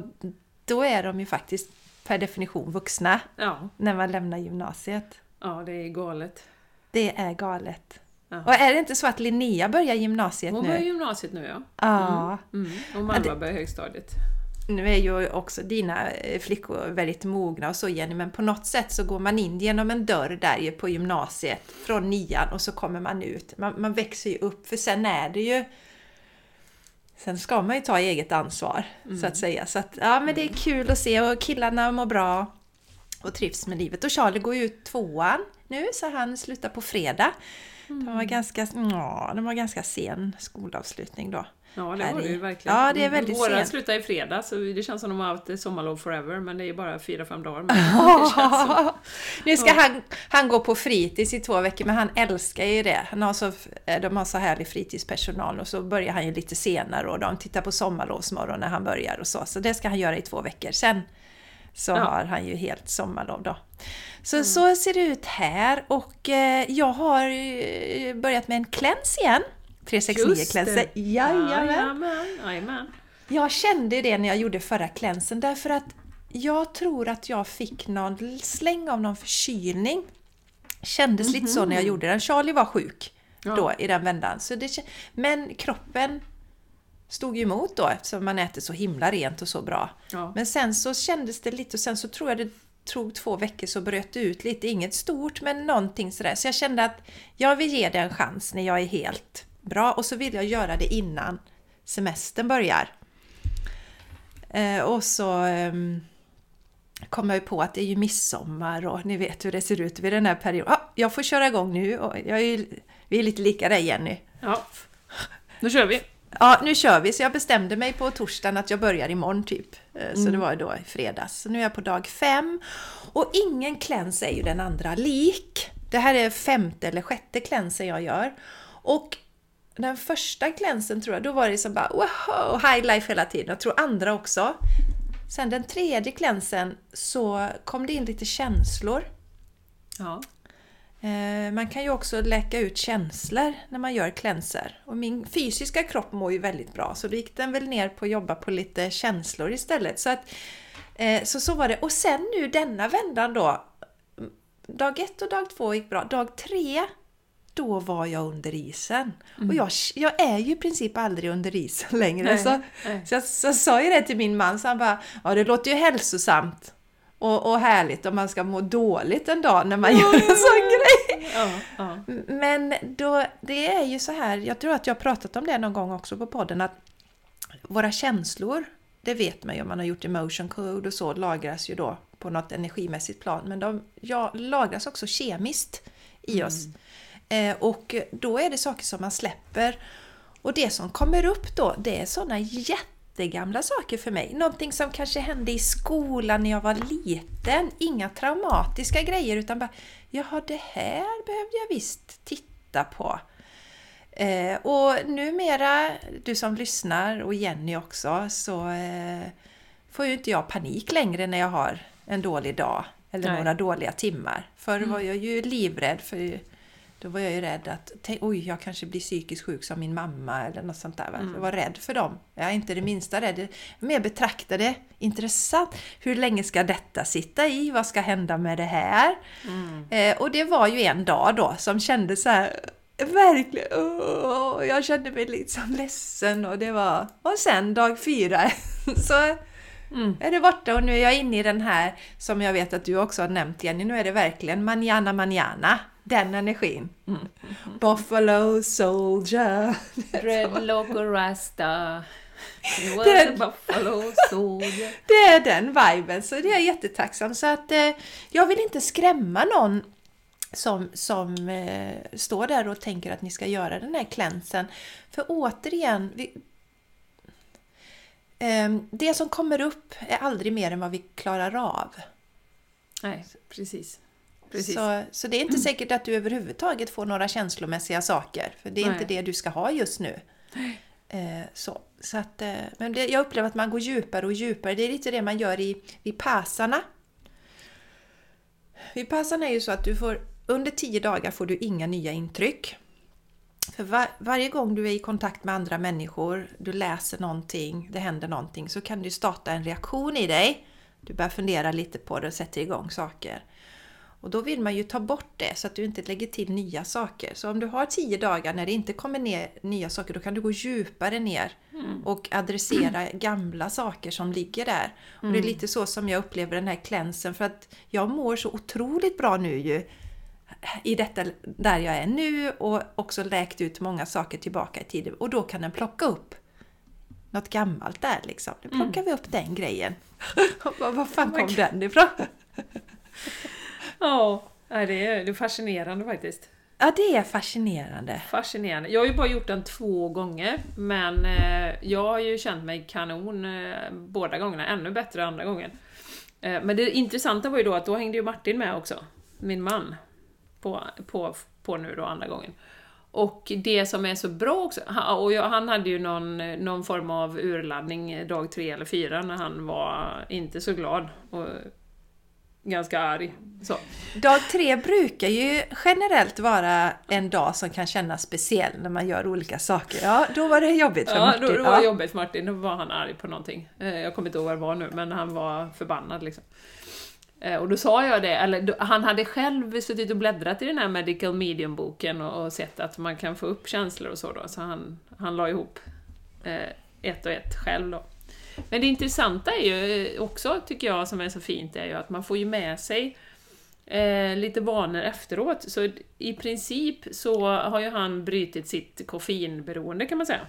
då är de ju faktiskt per definition vuxna Ja, när man lämnar gymnasiet. ja, det är galet. Det är galet. Ja. Och är det inte så att Linnea börjar gymnasiet Hon nu? börjar gymnasiet nu ja. Ja. Mm. Och mamma börjar högstadiet. Nu är ju också dina eh, flickor väldigt mogna och så Jenny, men på något sätt så går man in genom en dörr där ju på gymnasiet från nian och så kommer man ut. Man, man växer ju upp för sen är det ju Sen ska man ju ta eget ansvar så att säga. Så att, ja men det är kul att se och killarna mår bra och trivs med livet. Och Charlie går ju ut tvåan nu så han slutar på fredag. De var ganska, ja, de var ganska sen skolavslutning då. Ja, det i- ju verkligen. Ja, det är väldigt Våra sent. slutade i fredags, så det känns som de har haft sommarlov forever, men det är ju bara fyra fem dagar. Nu ska han, han gå på fritids i två veckor, men han älskar ju det. Han har så, eh, de har så härlig fritidspersonal och så börjar han ju lite senare och de tittar på sommarlovsmorgon när han börjar och så. Så det ska han göra i två veckor. Sen så Ja. har han ju helt sommarlov då. Så så ser det ut här och eh, jag har börjat med en cleanse igen. 369-cleanse. Jajamän! Jajamän, jajamän. Jag kände det när jag gjorde förra klänsen därför att jag tror att jag fick någon släng av någon förkylning. Kändes lite så när jag gjorde den. Charlie var sjuk Ja. då i den vändan. Så det, men kroppen stod ju emot då eftersom man äter så himla rent och så bra. Ja. Men sen så kändes det lite och sen så tror jag det tog två veckor så bröt det ut lite. Inget stort men någonting sådär. Så jag kände att jag vill ge det en chans när jag är helt bra och så vill jag göra det innan semestern börjar. Eh, och så ehm, kom jag ju på att det är ju midsommar och ni vet hur det ser ut vid den här perioden. Ah, jag får köra igång nu och jag är ju, vi är lite lika dig Jenny. ja. Då kör vi. Ja, nu kör vi. Så jag bestämde mig på torsdagen att jag börjar imorgon typ. Eh, Så det var då i fredags. Så nu är jag på dag fem. Och ingen kläns är ju den andra lik. Det här är femte eller sjätte klänsen jag gör. Och den första klänsen tror jag, då var det som bara wow, high life hela tiden. Jag tror andra också. Sen den tredje klänsen så kom det in lite känslor. Ja. Eh, Man kan ju också läka ut känslor när man gör cleanser. Och min fysiska kropp mår ju väldigt bra så då gick den väl ner på att jobba på lite känslor istället. Så, att, eh, så, så var det. Och sen nu denna vändan då. Dag ett och dag två gick bra. Dag tre, då var jag under isen. Och jag, jag är ju i princip aldrig under isen längre. Nej, så, nej. så jag så sa ju det till min man, så han bara Ja, det låter ju hälsosamt. Och, och härligt om man ska må dåligt en dag när man gör en sån grej. Ja, ja. Men då, det är ju så här, jag tror att jag har pratat om det någon gång också på podden, att våra känslor, det vet man ju om man har gjort emotion code och så, lagras ju då på något energimässigt plan, men de ja, lagras också kemiskt i oss. Eh, och då är det saker som man släpper. Och det som kommer upp då, det är sådana jättegamla saker för mig. Någonting som kanske hände i skolan när jag var liten. Inga traumatiska grejer utan bara, jaha det här behövde jag visst titta på. Eh, och numera, du som lyssnar och Jenny också, så eh, får ju inte jag panik längre när jag har en dålig dag eller Nej. några dåliga timmar. Förr var jag ju livrädd för då var jag ju rädd att oj, jag kanske blir psykiskt sjuk som min mamma eller något sånt där. Va? Jag var rädd för dem. Jag är inte det minsta rädd. Jag mer betraktade intressant. Hur länge ska detta sitta i? Vad ska hända med det här? Eh, och det var ju en dag då som kändes så här Verkligen, åh, jag kände mig liksom ledsen och det var... Och sen dag fyra så Mm. är det borta och nu är jag inne i den här som jag vet att du också har nämnt Jenny, nu är det verkligen manana manana, den energin. Buffalo soldier. Dreadlock och rasta. Den- a buffalo soldier. Det är den viben, så det är jag jättetacksam. Så att eh, jag vill inte skrämma någon som, som eh, står där och tänker att ni ska göra den här klänsen. För återigen, vi, det som kommer upp är aldrig mer än vad vi klarar av. Nej, precis. Precis. Så, så det är inte säkert att du överhuvudtaget får några känslomässiga saker. För det är inte Nej. det du ska ha just nu. Eh, så, så att, eh, men det, jag upplever att man går djupare och djupare. Det är lite det man gör i, i passarna. Vid passarna är ju så att du får under 10 dagar får du inga nya intryck. För var, varje gång du är i kontakt med andra människor, du läser någonting, det händer någonting, så kan du starta en reaktion i dig. Du börjar fundera lite på det och sätter igång saker. Och då vill man ju ta bort det så att du inte lägger till nya saker. Så om du har 10 dagar när det inte kommer ner nya saker, då kan du gå djupare ner och adressera gamla saker som ligger där. Och det är lite så som jag upplever den här klänsen för att jag mår så otroligt bra nu ju i detta där jag är nu och också läkt ut många saker tillbaka i tiden. Och då kan den plocka upp något gammalt där liksom. Nu plockar vi upp den grejen. Vad vad fan kom den ifrån? Ja, det är, det är fascinerande faktiskt. Ja, det är fascinerande. Fascinerande. Jag har ju bara gjort den två gånger, men eh, jag har ju känt mig kanon eh, båda gångerna, ännu bättre andra gången. Eh, men det intressanta var ju då att då hängde ju Martin med också, min man, på, på, på nu då andra gången. Och det som är så bra också, och jag, han hade ju någon, någon form av urladdning dag tre eller fyra när han var inte så glad. Och, ganska arg. Så. Dag tre brukar ju generellt vara en dag som kan kännas speciell när man gör olika saker. Ja, då var det jobbigt för ja, Martin. Då, då var det jobbigt för Martin, då var han arg på någonting. Eh, jag kommer inte ihåg vad det var nu, men han var förbannad liksom. Eh, och då sa jag det, eller han hade själv suttit och bläddrat i den här Medical Medium-boken och, och, sett att man kan få upp känslor och så då, så han, han la ihop eh, ett och ett själv då. Men det intressanta är ju eh, också, tycker jag, som är så fint, är ju att man får ju med sig eh, lite vanor efteråt. Så i princip så har ju han brutit sitt koffeinberoende kan man säga.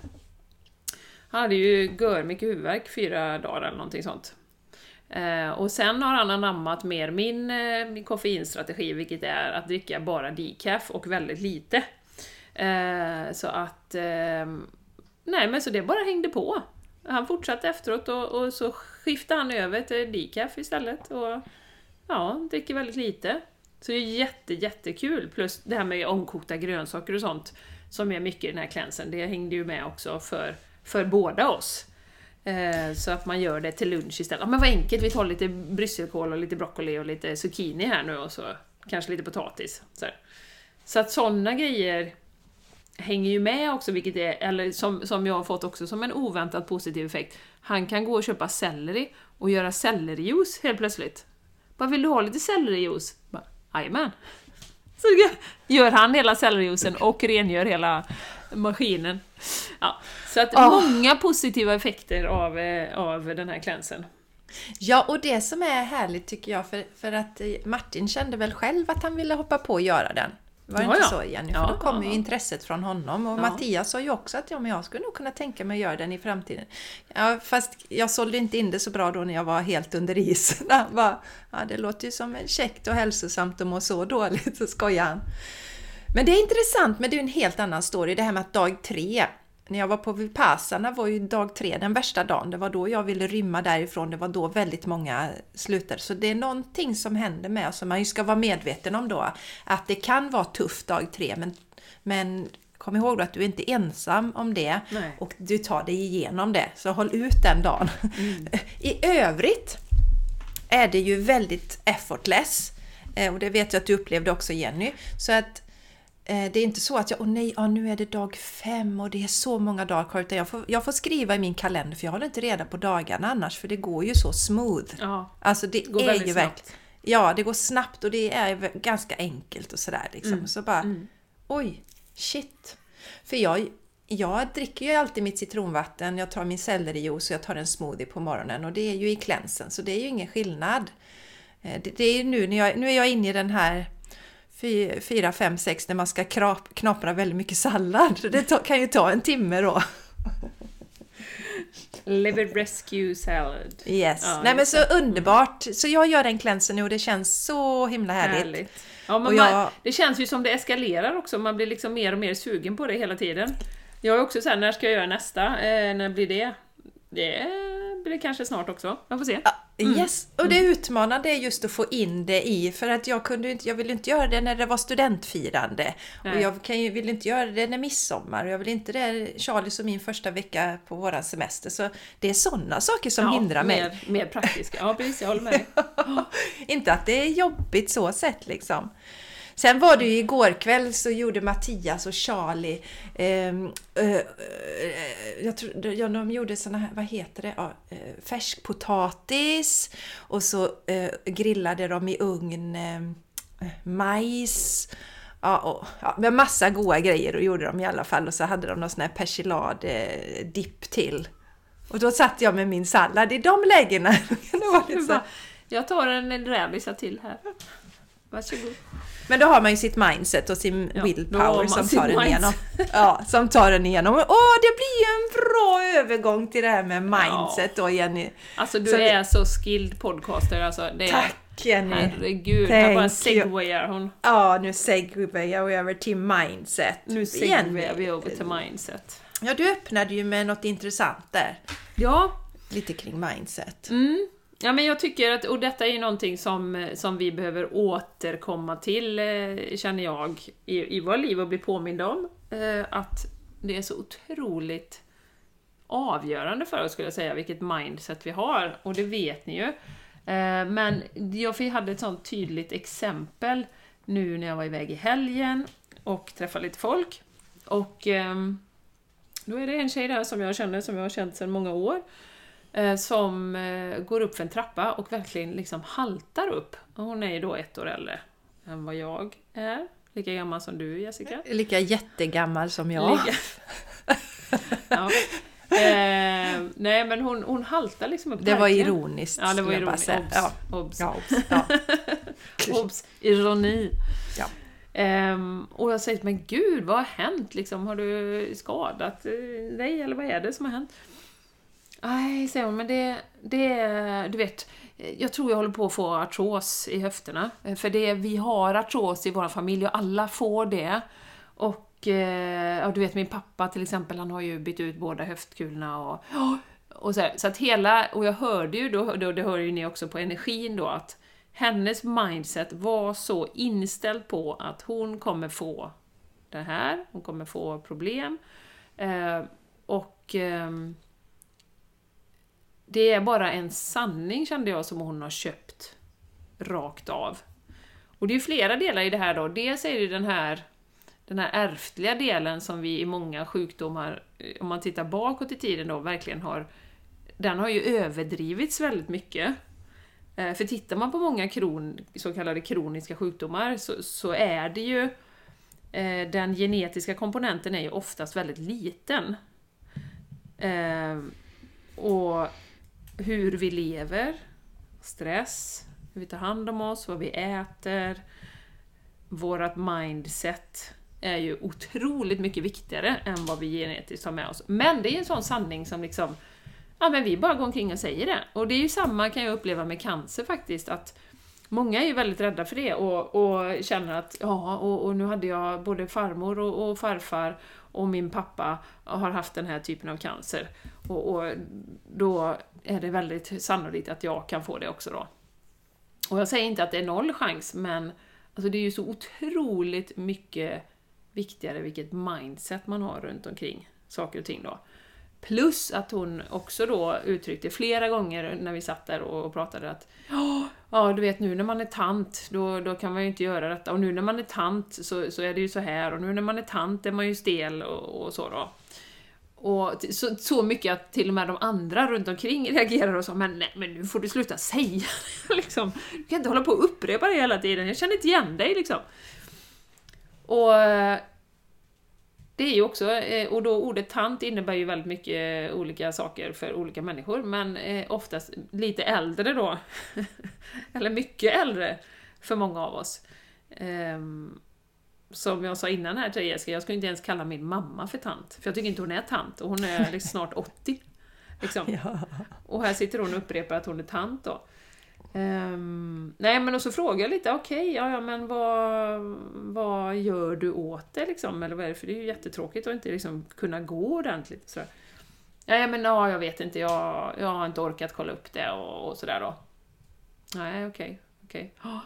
Han hade ju gör mycket huvudvärk fyra dagar eller någonting sånt. Eh, och sen har han anammat mer min, eh, min koffeinstrategi, vilket är att dricka bara decaf och väldigt lite. Eh, så att... Ehm, nej men så det bara hängde på han fortsatte efteråt och, och, så skiftade han över till decaf istället och ja, dricker väldigt lite. Så det är jätte, jättekul. Plus det här med omkokta grönsaker och sånt som är mycket i den här klänsen, Det hängde ju med också för, för båda oss. Eh, så att man gör det till lunch istället. Ja men vad enkelt, vi tar lite brysselkål och lite broccoli och lite zucchini här nu och så kanske lite potatis. Så, så att sådana grejer hänger ju med också, vilket är, eller som, som jag har fått också som en oväntat positiv effekt. Han kan gå och köpa selleri och göra sellerijuice helt plötsligt. Bara, vill du ha lite sellerijuice? Jajamän! Så gör han hela sellerijuicen och rengör hela maskinen. Ja, så att oh. många positiva effekter av, eh, av den här cleansen. Ja, och det som är härligt tycker jag, för, för att Martin kände väl själv att han ville hoppa på och göra den. Var det ja, inte ja. så Jenny? För ja, då kommer ju intresset från honom. Och Mattias sa ju också att ja, men jag skulle nog kunna tänka mig att göra den i framtiden. Ja, fast jag sålde inte in det så bra då när jag var helt under is. Bara, ja, det låter ju som käckt och hälsosamt att må så dåligt, så skojar han. Men det är intressant, men det är en helt annan story. Det här med att dag tre, när jag var på Vipassana var ju dag tre den värsta dagen. Det var då jag ville rymma därifrån. Det var då väldigt många slutade. Så det är någonting som händer med oss som man ju ska vara medveten om då. Att det kan vara tufft dag tre, men, men kom ihåg att du är inte ensam om det Nej. och du tar dig igenom det. Så håll ut den dagen. Mm. I övrigt är det ju väldigt effortless. Eh, och det vet jag att du upplevde också Jenny. Så att det är inte så att jag, åh nej, ja, nu är det dag fem och det är så många dagar kvar. Utan jag får, jag får skriva i min kalender för jag håller inte reda på dagarna annars för det går ju så smooth. Ja, alltså det, det är ju verkligen... Ja, det går snabbt och det är ganska enkelt och sådär liksom. Mm. Så bara, mm. oj, shit. För jag, jag dricker ju alltid mitt citronvatten, jag tar min sellerijuice och jag tar en smoothie på morgonen och det är ju i klänsen så det är ju ingen skillnad. Eh, det, det är nu när jag, nu är jag inne i den här fyra, fem, sex när man ska knapra väldigt mycket sallad. Det kan ju ta en timme då. Liver Rescue Salad. Yes. Ja, Nej men så underbart. Så jag gör den cleansen nu och det känns så himla härligt. härligt. Ja, men jag... man, det känns ju som det eskalerar också, man blir liksom mer och mer sugen på det hela tiden. Jag är också såhär, när ska jag göra nästa? Eh, när blir det? Det blir kanske snart också, man får se. Ja, Mm. Yes, och det utmanande är just att få in det i, för att jag kunde inte, jag ville inte göra det när det var studentfirande. Nej. Och jag kan ju, vill inte göra det när midsommar och jag vill inte det Charlie och min första vecka på våran semester. Så det är sådana saker som ja, hindrar mig. Mer, mer praktiska, ja precis, jag håller med. inte att det är jobbigt så sett liksom. Sen var det ju igår kväll så gjorde Mattias och Charlie, eh, eh, jag tror, ja, de gjorde såna här, vad heter det, ja, eh, färskpotatis och så eh, grillade de i ugn eh, majs. Ja, och, ja, med massa goda grejer och gjorde de i alla fall och så hade de någon sån här persilad-dipp till. Och då satt jag med min sallad i de lägena. det var Jag tar en räbisa till här. Varsågod. Men då har man ju sitt mindset och sin ja, willpower som tar en igenom. Ja, som tar en igenom. Åh, det blir ju en bra övergång till det här med mindset ja. då Jenny. Alltså du så är det... så skilled podcaster alltså. Det är... Tack! Jenny! Herregud, Thank här bara segwayar hon. Ja, nu segwayar vi över till mindset. Nu segwayar vi över till mindset. Ja, du öppnade ju med något intressant där. Ja, Lite kring mindset. Mm. Ja, men jag tycker att, och detta är ju någonting som, som vi behöver återkomma till, eh, känner jag, i, i våra liv och bli påminda om. Eh, att det är så otroligt avgörande för oss, skulle jag säga, vilket mindset vi har. Och det vet ni ju. Eh, men jag hade ett sånt tydligt exempel nu när jag var iväg i helgen och träffade lite folk. Och ehm, då är det en tjej där som jag känner, som jag har känt sedan många år eh, som eh, går upp för en trappa och verkligen liksom haltar upp. Hon är ju då ett år äldre än vad jag är. Lika gammal som du Jessica. Lika jättegammal som jag. Lika... ja. eh, nej men hon, hon haltar liksom upp Det var verkligen. ironiskt. Ja det var ironiskt. Obs! Ja. Obs! Ja, obs. ja. Obs! Ironi! Ja. Ehm, och jag säger men gud, vad har hänt liksom? Har du skadat eh, dig eller vad är det som har hänt? Nej, säger hon, men det, det är, du vet, jag tror jag håller på att få artros i höfterna. För det, vi har artros i vår familj och alla får det. Och eh, ja, du vet min pappa till exempel, han har ju bytt ut båda höftkulorna och, och så, här, så att hela, och jag hörde ju då, då, det hör ju ni också på energin då, att hennes mindset var så inställd på att hon kommer få det här, hon kommer få problem. Eh, och Eh, det är bara en sanning kände jag som hon har köpt rakt av. Och det är ju flera delar i det här då. Dels är det ju den här, den här ärftliga delen som vi i många sjukdomar, eh, om man tittar bakåt i tiden då, verkligen har... Den har ju överdrivits väldigt mycket. Eh, för tittar man på många kron, så kallade kroniska sjukdomar så, så är det ju... Eh, den genetiska komponenten är ju oftast väldigt liten. Och hur vi lever, stress, hur vi tar hand om oss, vad vi äter, vårat mindset är ju otroligt mycket viktigare än vad vi genetiskt har med oss. Men det är en sån sanning som liksom, ja men vi bara går omkring och säger det. Och det är ju samma kan jag uppleva med cancer faktiskt, att Många är ju väldigt rädda för det och, och känner att ja, och, och nu hade jag både farmor och, och farfar och min pappa har haft den här typen av cancer. Och, och då är det väldigt sannolikt att jag kan få det också då. Och jag säger inte att det är noll chans, men alltså det är ju så otroligt mycket viktigare vilket mindset man har runt omkring saker och ting då. Plus att hon också då uttryckte flera gånger när vi satt där och pratade att "Ja, du vet nu när man är tant, då, då kan man ju inte göra detta. Och nu när man är tant så, så är det ju så här. Och nu när man är tant är man ju stel och, och så då. Och så, så mycket att till och med de andra runt omkring reagerar och sa men nej, men nu får du sluta säga det liksom. Du kan inte hålla på och upprepa det hela tiden, jag känner inte igen dig liksom. Och det är ju också, eh, och då ordet tant innebär ju väldigt mycket eh, olika saker för olika människor, men eh, oftast lite äldre då. Eller mycket äldre för många av oss. Ehm, som jag sa innan här till Jessica, jag skulle inte ens kalla min mamma för tant. För jag tycker inte hon är tant, och hon är liksom snart 80. Liksom. Ja. Och här sitter hon och upprepar att hon är tant då. Ehm, nej men och så frågar jag lite, okej, ja, ja men vad, vad gör du åt det liksom? Eller vad är det? För det är ju jättetråkigt att inte liksom kunna gå ordentligt. Så. Nej men ja, jag vet inte, jag, jag har inte orkat kolla upp det och, och sådär då. Nej, okej, okej. Ja.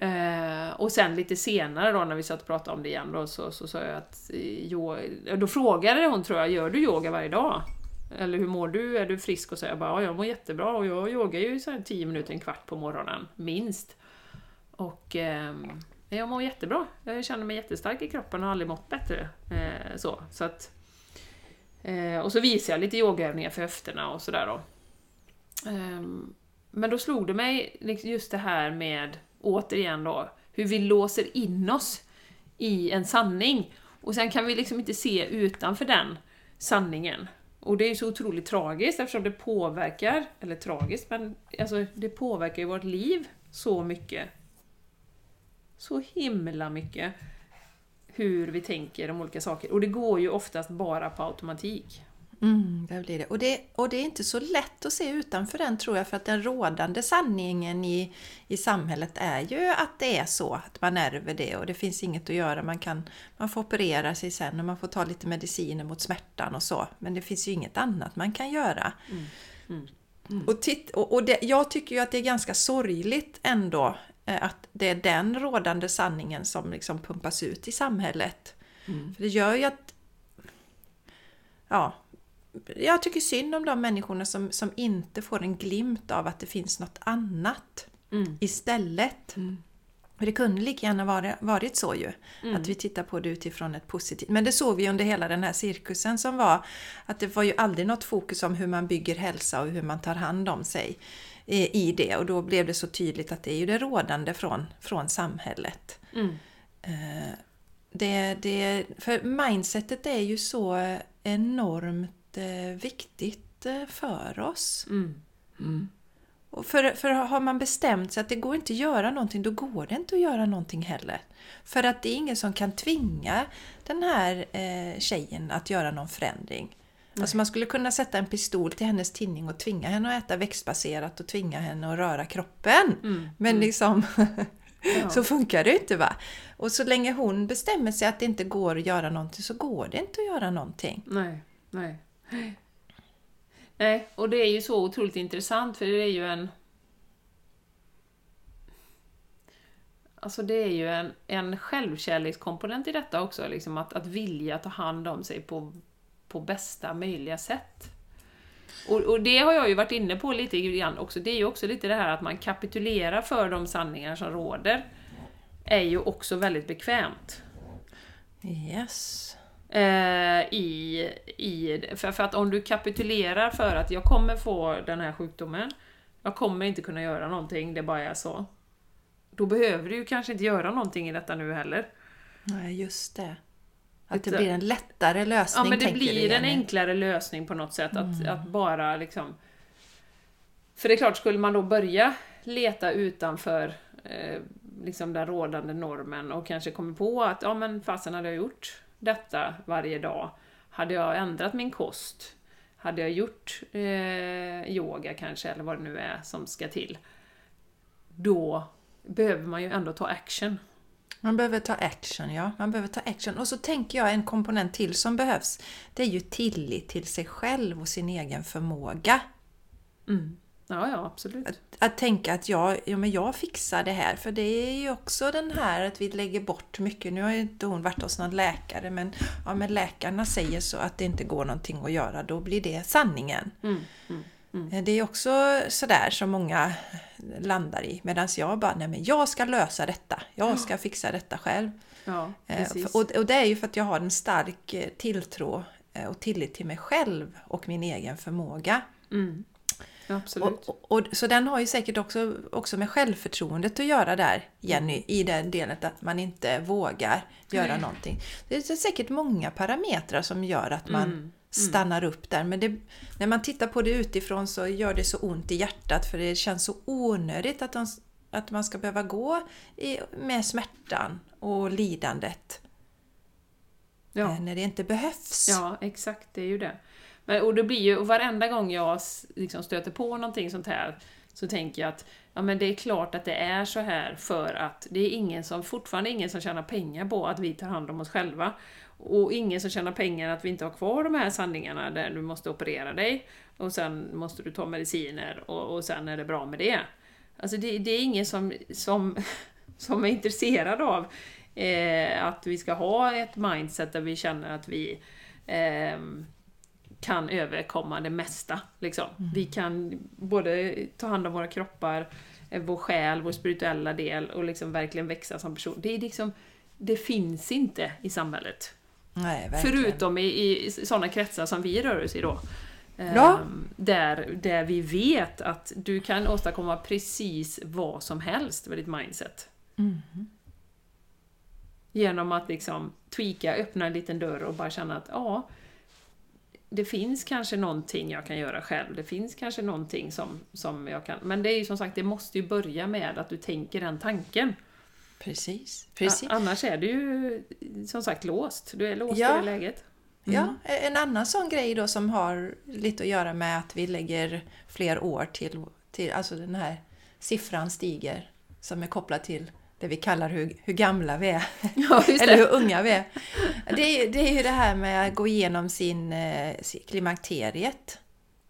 Eh, och sen lite senare då när vi satt och pratade om det igen då så, så sa jag att eh, jo, eh, då frågade hon tror jag, gör du yoga varje dag? Eller hur mår du? Är du frisk? Och så jag bara, ja, jag mår jättebra och jag yogar ju så här 10 minuter, en kvart på morgonen, minst. Och eh, jag mår jättebra. Jag känner mig jättestark i kroppen och har aldrig mått bättre. Eh, så, så att, eh, och så visar jag lite yogaövningar för höfterna och sådär då. Ehm, men då slog det mig liksom just det här med, återigen då, hur vi låser in oss i en sanning. Och sen kan vi liksom inte se utanför den sanningen. Och det är ju så otroligt tragiskt eftersom det påverkar, eller tragiskt, men alltså det påverkar ju vårt liv så mycket. Så himla mycket. Hur vi tänker om olika saker. Och det går ju oftast bara på automatik. Mm, det blir det. Och, det. och det är inte så lätt att se utanför den tror jag för att den rådande sanningen i, i samhället är ju att det är så, att man ärver det och det finns inget att göra. Man, kan, man får operera sig sen och man får ta lite mediciner mot smärtan och så. Men det finns ju inget annat man kan göra. Mm. Mm. Mm. Och, titt, och, och det, jag tycker ju att det är ganska sorgligt ändå eh, att det är den rådande sanningen som liksom pumpas ut i samhället. Mm. För det gör ju att... Ja, jag tycker synd om de människorna som, som inte får en glimt av att det finns något annat Mm. istället. För det kunde lika gärna vara, varit så ju. Mm. Att vi tittar på det utifrån ett positivt... Men det såg vi under hela den här cirkusen som var. Att det var ju aldrig något fokus om hur man bygger hälsa och hur man tar hand om sig i, i det. Och då blev det så tydligt att det är ju det rådande från, från samhället. Mm. Eh, Det, det, för mindsetet är ju så enormt eh, viktigt eh, för oss. Mm. Och för, för har man bestämt sig att det går inte att göra någonting, då går det inte att göra någonting heller. För att det är ingen som kan tvinga den här eh, tjejen att göra någon förändring. Alltså man skulle kunna sätta en pistol till hennes tinning och tvinga henne att äta växtbaserat och tvinga henne att röra kroppen. Mm. Men liksom, Ja. så funkar det inte va. Och så länge hon bestämmer sig att det inte går att göra någonting så går det inte att göra någonting. Nej, nej. Nej, och det är ju så otroligt intressant för det är ju en... Alltså det är ju en, en självkärlekskomponent i detta också, liksom att, att vilja ta hand om sig på, på bästa möjliga sätt. Och, och det har jag ju varit inne på lite grann också, det är ju också lite det här att man kapitulerar för de sanningar som råder. Är ju också väldigt bekvämt. Yes. Eh, i, i, för, för att om du kapitulerar för att jag kommer få den här sjukdomen, jag kommer inte kunna göra någonting, det bara är så. Då behöver du ju kanske inte göra någonting i detta nu heller. Nej, just det. Att det blir en lättare lösning Ja men det tänker du, blir en enklare lösning på något sätt, att, att bara liksom... För det är klart, skulle man då börja leta utanför eh, liksom den rådande normen och kanske kommer på att ja men fasen hade jag gjort detta varje dag, hade jag ändrat min kost, hade jag gjort eh, yoga kanske, eller vad det nu är som ska till, då behöver man ju ändå ta action. Man behöver ta action, ja. Man behöver ta action. Och så tänker jag en komponent till som behövs. Det är ju tillit till sig själv och sin egen förmåga. Mm. Ja, ja, absolut. Att, att tänka att jag, ja, men jag fixar det här. För det är ju också den här att vi lägger bort mycket. Nu har ju inte hon varit hos någon läkare men, ja, men läkarna säger så att det inte går någonting att göra. Då blir det sanningen. Mm. Mm. Det är också sådär som många landar i. Medan jag bara, nej men jag ska lösa detta. Jag ska fixa detta själv. Ja, Eh. Och, och det är ju för att jag har en stark eh, tilltro eh, och tillit till mig själv och min egen förmåga. Mm. Absolut. Och, och, så den har ju säkert också, också med självförtroendet att göra där, Jenny, Mm. i den delen att man inte vågar göra Nej. någonting. Det är säkert många parametrar som gör att man Mm. stannar upp där. Men det, när man tittar på det utifrån så gör det så ont i hjärtat för det känns så onödigt att, de, att man ska behöva gå i, med smärtan och lidandet ja. eh, när det inte behövs. ja, exakt, det är ju det. Men, och det blir ju, och varenda gång jag liksom stöter på någonting sånt här så tänker jag att ja, men det är klart att det är så här för att det är ingen som, fortfarande ingen som tjänar pengar på att vi tar hand om oss själva. Och ingen som tjänar pengar att vi inte har kvar de här sanningarna där du måste operera dig och sen måste du ta mediciner och, och sen är det bra med det. Alltså det, det är ingen som, som, som är intresserad av eh, att vi ska ha ett mindset där vi känner att vi eh, kan överkomma det mesta. Liksom. Vi kan både ta hand om våra kroppar, eh, vår själ, vår spirituella del och liksom verkligen växa som person. Det, är liksom, det finns inte i samhället. Nej. Förutom i, i sådana kretsar som vi rör oss i då. Ehm, Ja. där, där vi vet att du kan åstadkomma precis vad som helst med ditt mindset. Mm. Genom att liksom tweaka, öppna en liten dörr och bara känna att ja, det finns kanske någonting jag kan göra själv. Det finns kanske någonting som, som jag kan... Men det är ju som sagt, det måste ju börja med att du tänker den tanken. Precis, precis. A- annars är du ju som sagt låst. Du är låst Ja. i det läget. Ja, en annan sån grej då som har lite att göra med att vi lägger fler år till, till alltså den här siffran stiger som är kopplad till det vi kallar hur, hur gamla vi är. Ja, Eller hur unga vi är. Det är, det är ju det här med att gå igenom sin, eh, klimakteriet.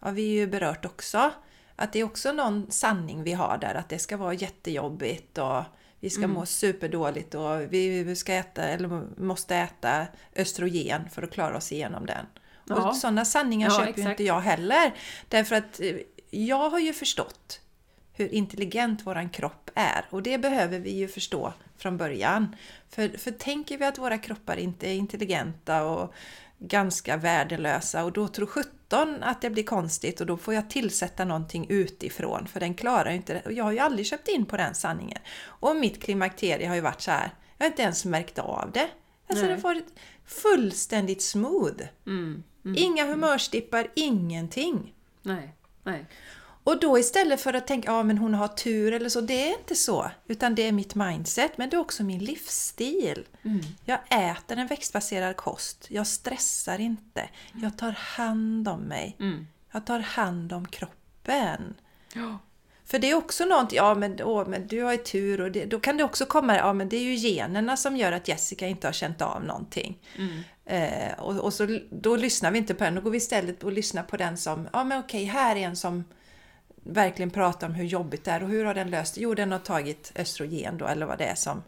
har vi ju berört också. Att det är också någon sanning vi har där, att det ska vara jättejobbigt och vi ska Mm. må superdåligt och vi ska äta, eller måste äta östrogen för att klara oss igenom den. Ja. Och sådana sanningar Ja, köper ju inte jag heller. Därför att eh, jag har ju förstått hur intelligent våran kropp är och det behöver vi ju förstå från början. För, för tänker vi att våra kroppar inte är intelligenta och ganska värdelösa och då tror 17 att det blir konstigt och då får jag tillsätta någonting utifrån för den klarar ju inte det. Och jag har ju aldrig köpt in på den sanningen. Och mitt klimakterie har ju varit så här. Jag har inte ens märkt av det. Alltså det Nej. har varit fullständigt smooth. Mm. Mm. Inga humörstippar, ingenting. Nej, nej. Och då istället för att tänka ja men hon har tur eller så, det är inte så. Utan det är mitt mindset, men det är också min livsstil. Mm. Jag äter en växtbaserad kost, jag stressar inte, jag tar hand om mig, Mm. jag tar hand om kroppen. Ja. För det är också någonting, ja men, åh, men du har ju tur och det, då kan det också komma, ja men det är ju generna som gör att Jessica inte har känt av någonting. Mm. Eh, och, och så, då lyssnar vi inte på den, då går vi istället och lyssnar på den som, ja men okej, här är en som verkligen pratar om hur jobbigt det är och hur har den löst det? Jo, den har tagit östrogen då, eller vad det är som...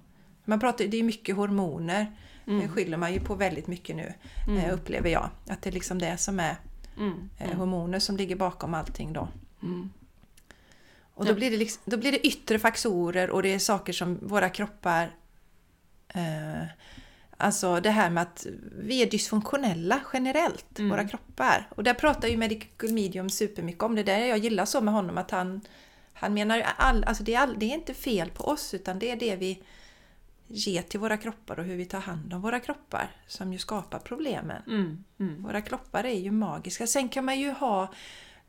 Man pratar, det är mycket hormoner, det skyller man ju på väldigt mycket nu, eh, upplever jag. Att det är liksom det som är Mm. eh, hormoner som ligger bakom allting då. Mm. Och då, blir det liksom, då blir det yttre faktorer och det är saker som våra kroppar... Eh, alltså det här med att vi är dysfunktionella generellt, Mm. våra kroppar. Och där pratar ju Medical Medium supermycket om det. där jag gillar så med honom att han, han menar ju all, alltså det, är all, det är inte fel på oss utan det är det vi ger till våra kroppar och hur vi tar hand om våra kroppar som ju skapar problemen. Mm. Mm. Våra kroppar är ju magiska. Sen kan man ju ha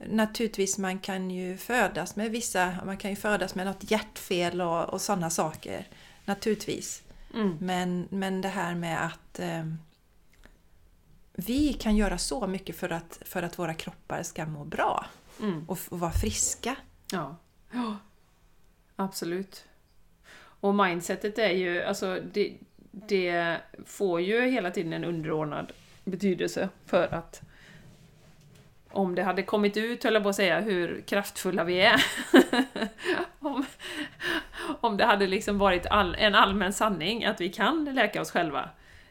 Naturligtvis man kan ju födas med vissa, man kan ju födas med något hjärtfel och, och sådana saker. Naturligtvis. Mm. Men, men det här med att eh, vi kan göra så mycket för att, för att våra kroppar ska må bra Mm. och, och vara friska. Ja. ja, absolut. Och mindsetet är ju, alltså det, det får ju hela tiden en underordnad betydelse för att om det hade kommit ut, höll jag på att säga, hur kraftfulla vi är. om, om det hade liksom varit all, en allmän sanning att vi kan läka oss själva.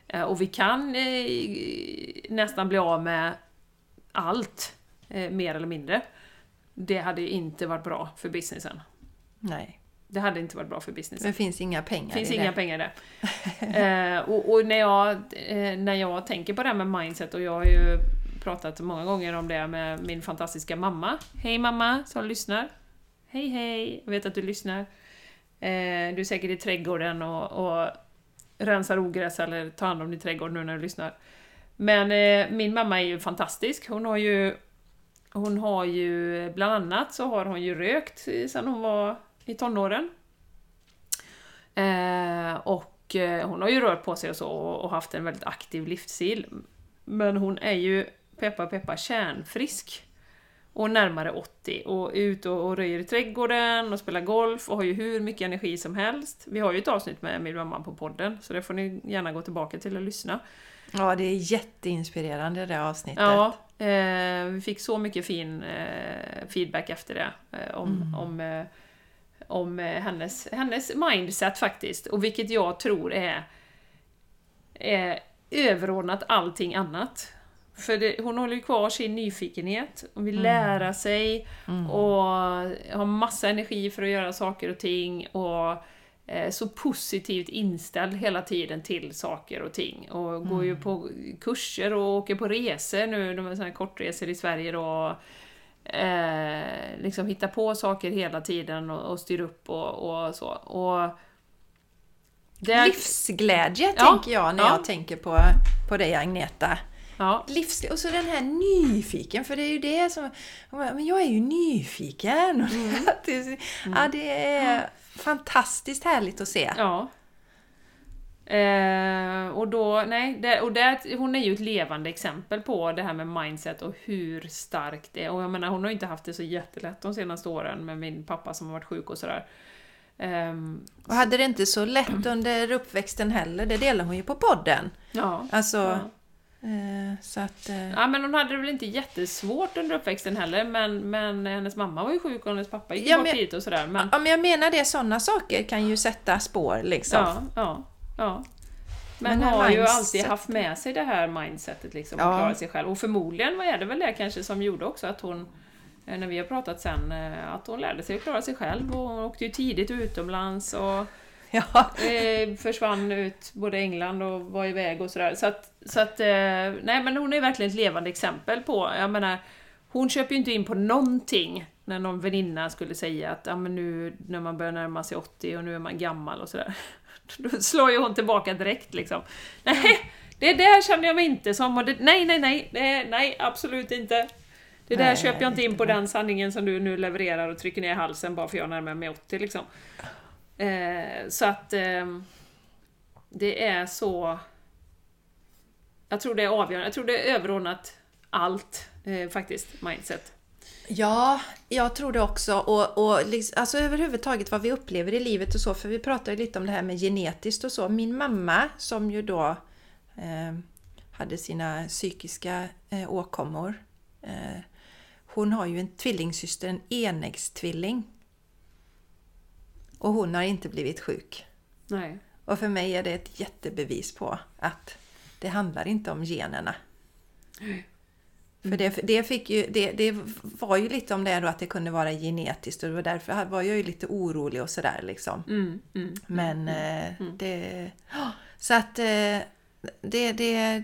Eh, Och vi kan eh, nästan bli av med allt, eh, mer eller mindre. Det hade inte varit bra för businessen. Nej, Det hade inte varit bra för businessen. det finns inga pengar Det finns i inga det. pengar där. eh, och och när, jag, eh, när jag tänker på det här med mindset, och jag har ju pratat många gånger om det med min fantastiska mamma. Hej mamma som lyssnar. Hej hej, jag vet att du lyssnar. Eh, du är säkert i trädgården och, och rensar ogräs eller tar hand om din trädgård nu när du lyssnar. Men eh, min mamma är ju fantastisk. Hon har ju hon har ju, bland annat så har hon ju rökt sedan hon var i tonåren. Eh, och eh, hon har ju rört på sig och så och, och haft en väldigt aktiv livsstil. Men hon är ju, peppa peppa, kärnfrisk. Och närmare 80 och ute och, och röjer i trädgården och spelar golf och har ju hur mycket energi som helst. Vi har ju ett avsnitt med min mamma på podden, så det får ni gärna gå tillbaka till och lyssna. Ja, det är jätteinspirerande det avsnittet. Ja, eh, vi fick så mycket fin eh, feedback efter det. Eh, om om, eh, om eh, hennes, hennes mindset faktiskt. Och vilket jag tror är, är överordnat allting annat. För det, hon håller ju kvar sin nyfikenhet och vill lära sig och har massa energi för att göra saker och ting. Och eh, så positivt inställd hela tiden till saker och ting. Och går ju på kurser och åker på resor nu, de här kortresor i Sverige då. Eh, liksom hittar på saker hela tiden och, och styr upp och, och så. Och det, Livsglädje Ja, tänker jag när ja. jag tänker på, på dig Agneta. Ja, Livs... Och så den här nyfiken, för det är ju det som... Men jag är ju nyfiken! Mm. ja, det är fantastiskt härligt att se. ja. Eh, och då, nej, det, och det, hon är ju ett levande exempel på det här med mindset och hur starkt det är. Och jag menar, hon har ju inte haft det så jättelätt de senaste åren med min pappa som har varit sjuk och sådär. Um, och hade det inte så lätt under uppväxten heller, det delar hon ju på podden. Ja. Alltså, ja. Eh, så att, eh. Ja, men hon hade det väl inte jättesvårt under uppväxten heller, men, men hennes mamma var ju sjuk och hennes pappa gick ja, bort dit och sådär. Men... Ja, men jag menar det, sådana saker kan ju sätta spår liksom. Ja, ja, ja. Men, men har mindset... ju alltid haft med sig det här mindsetet liksom, ja. att klara sig själv. Och förmodligen var det väl det kanske som gjorde också att hon Eh, när vi har pratat sen, att hon lärde sig att klara sig själv och hon åkte ju tidigt utomlands och ja. eh, försvann ut både England och var iväg och sådär. Så att, så att eh, nej men hon är verkligen ett levande exempel på, jag menar, hon köper ju inte in på någonting när någon väninna skulle säga att ja, men nu när man börjar närma sig 80 och nu är man gammal och sådär. Då slår ju hon tillbaka direkt liksom. Nej, det där känner jag mig inte som. Och det, nej, nej, nej, nej, nej, absolut inte. Det där Nej, köper jag inte in på den sanningen som du nu levererar och trycker ner i halsen bara för jag närmar mig 80 liksom. Eh, så att eh, det är så... Jag tror det är avgörande, jag tror det är överordnat allt eh, faktiskt, mindset. Ja, jag tror det också. Och, och liksom, alltså överhuvudtaget vad vi upplever i livet och så, för vi pratade ju lite om det här med genetiskt och så. Min mamma som ju då eh, hade sina psykiska eh, åkommor eh, hon har ju en tvillingsyster, en enäggstvilling. Och hon har inte blivit sjuk. Nej. Och för mig är det ett jättebevis på att det handlar inte om generna. Mm. För det, det, fick ju, det, det var ju lite om det då att det kunde vara genetiskt och det var därför var jag ju lite orolig och sådär liksom. Mm, mm, Men mm, eh, mm. det... Så att eh, det, det,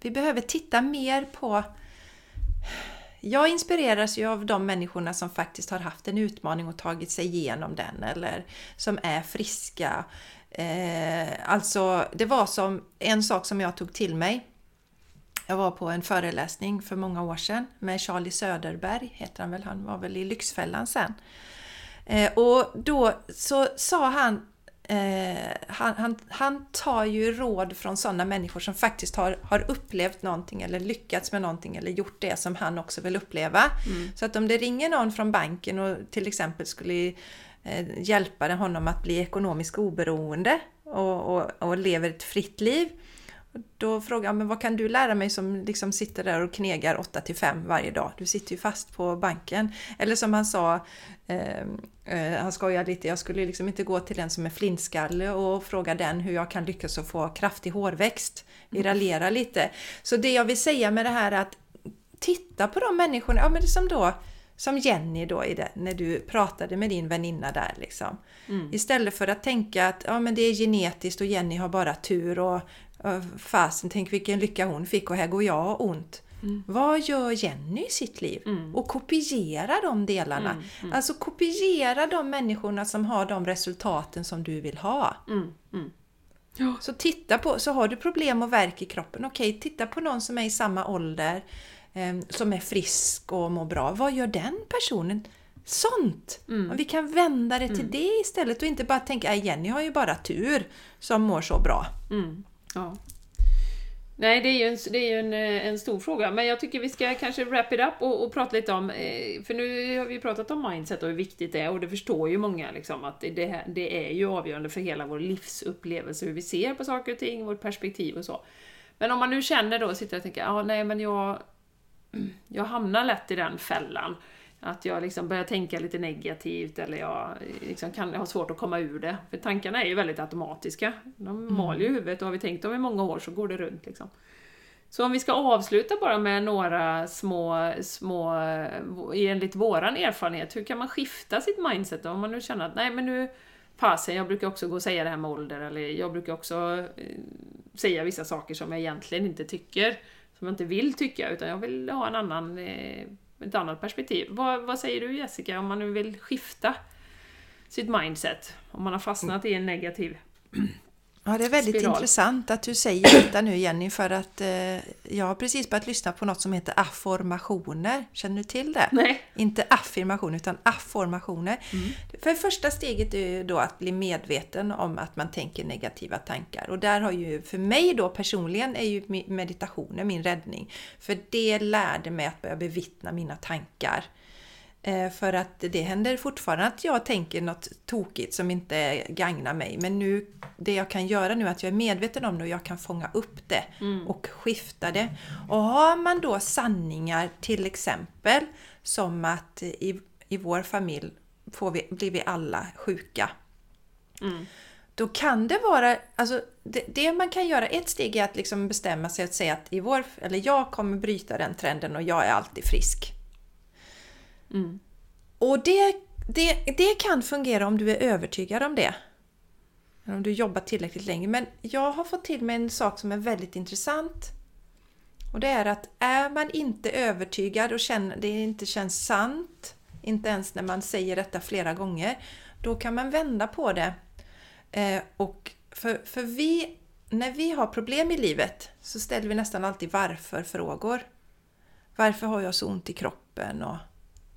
vi behöver titta mer på jag inspireras ju av de människorna som faktiskt har haft en utmaning och tagit sig igenom den eller som är friska. Eh, alltså, det var som en sak som jag tog till mig. Jag var på en föreläsning för många år sedan med Charlie Söderberg, heter han väl, han var väl i Lyxfällan sen. Eh, och då så sa han Eh, han, han, han, tar ju råd från sådana människor som faktiskt har, har upplevt någonting eller lyckats med någonting eller gjort det som han också vill uppleva. Mm. Så att om det ringer någon från banken och till exempel skulle eh, hjälpa honom att bli ekonomiskt oberoende och, och, och lever ett fritt liv då frågar jag, men vad kan du lära mig som liksom sitter där och knegar 8 till 5 varje dag? Du sitter ju fast på banken. Eller som han sa, eh, eh, han skojade lite, jag skulle liksom inte gå till den som är flintskalle och fråga den hur jag kan lyckas att få kraftig hårväxt. Vi mm. raljerar lite. Så det jag vill säga med det här att titta på de människorna, ja men det som då som Jenny då i det, när du pratade med din väninna där liksom. Mm. Istället för att tänka att ja, men det är genetiskt och Jenny har bara tur och fasen, tänk vilken lycka hon fick och här går jag och ont. Mm. Vad gör Jenny i sitt liv? Mm. Och kopiera de delarna. Mm. mm. Alltså kopiera de människorna som har de resultaten som du vill ha. Mm, mm. Ja. Så titta på, så har du problem och värk i kroppen, okej, titta på någon som är i samma ålder, eh, som är frisk och mår bra. Vad gör den personen? Sånt! Om vi kan vända det till det istället och inte bara tänka att Jenny har ju bara tur som mår så bra. Ja. Nej, det är ju, en, det är ju en, eh, en stor fråga, men jag tycker vi ska kanske wrap it up och, och prata lite om, eh, för nu har vi pratat om mindset och hur viktigt det är och det förstår ju många liksom att det, det är ju avgörande för hela vår livsupplevelse, hur vi ser på saker och ting, vårt perspektiv och så. Men om man nu känner då, sitter och tänker, ja ah, nej men jag, jag hamnar lätt i den fällan. Att jag liksom börjar tänka lite negativt eller jag liksom kan ha svårt att komma ur det. För tankarna är ju väldigt automatiska. De mm. mal ju i huvudet och har vi tänkt dem i många år så går det runt. Liksom. Så om vi ska avsluta bara med några små, små enligt våran erfarenhet, hur kan man skifta sitt mindset då? Om man nu känner att nej men nu fasen, jag brukar också gå och säga det här med ålder, eller jag brukar också eh, säga vissa saker som jag egentligen inte tycker, som jag inte vill tycka, utan jag vill ha en annan eh, ett annat perspektiv. Vad, vad säger du Jessica, om man nu vill skifta sitt mindset? Om man har fastnat i en negativ Ja, det är väldigt spiral. intressant att du säger detta nu Jenny för att eh, jag har precis börjat lyssna på något som heter afformationer. Känner du till det? Nej. Inte affirmation utan afformationer. Mm. För första steget är ju då att bli medveten om att man tänker negativa tankar. Och där har ju för mig då personligen är ju meditationen min räddning. För det lärde mig att börja bevittna mina tankar. Eh, För att det händer fortfarande att jag tänker något tokigt som inte gagnar mig. Men nu, det jag kan göra nu är att jag är medveten om det och jag kan fånga upp det och skifta det. Och har man då sanningar till exempel som att i, i vår familj får vi, blir vi alla sjuka. Mm. Då kan det vara, alltså det, det man kan göra, ett steg är att liksom bestämma sig att säga att i vår, eller jag kommer bryta den trenden och jag är alltid frisk. Mm. Och det, det, det kan fungera om du är övertygad om det. Eller Om du jobbar tillräckligt länge. Men jag har fått till mig en sak som är väldigt intressant. Och det är att är man inte övertygad och känner, det inte känns sant, inte ens när man säger detta flera gånger, då kan man vända på det. Eh, och för, för vi, när vi har problem i livet så ställer vi nästan alltid varför-frågor. Varför har jag så ont i kroppen? Och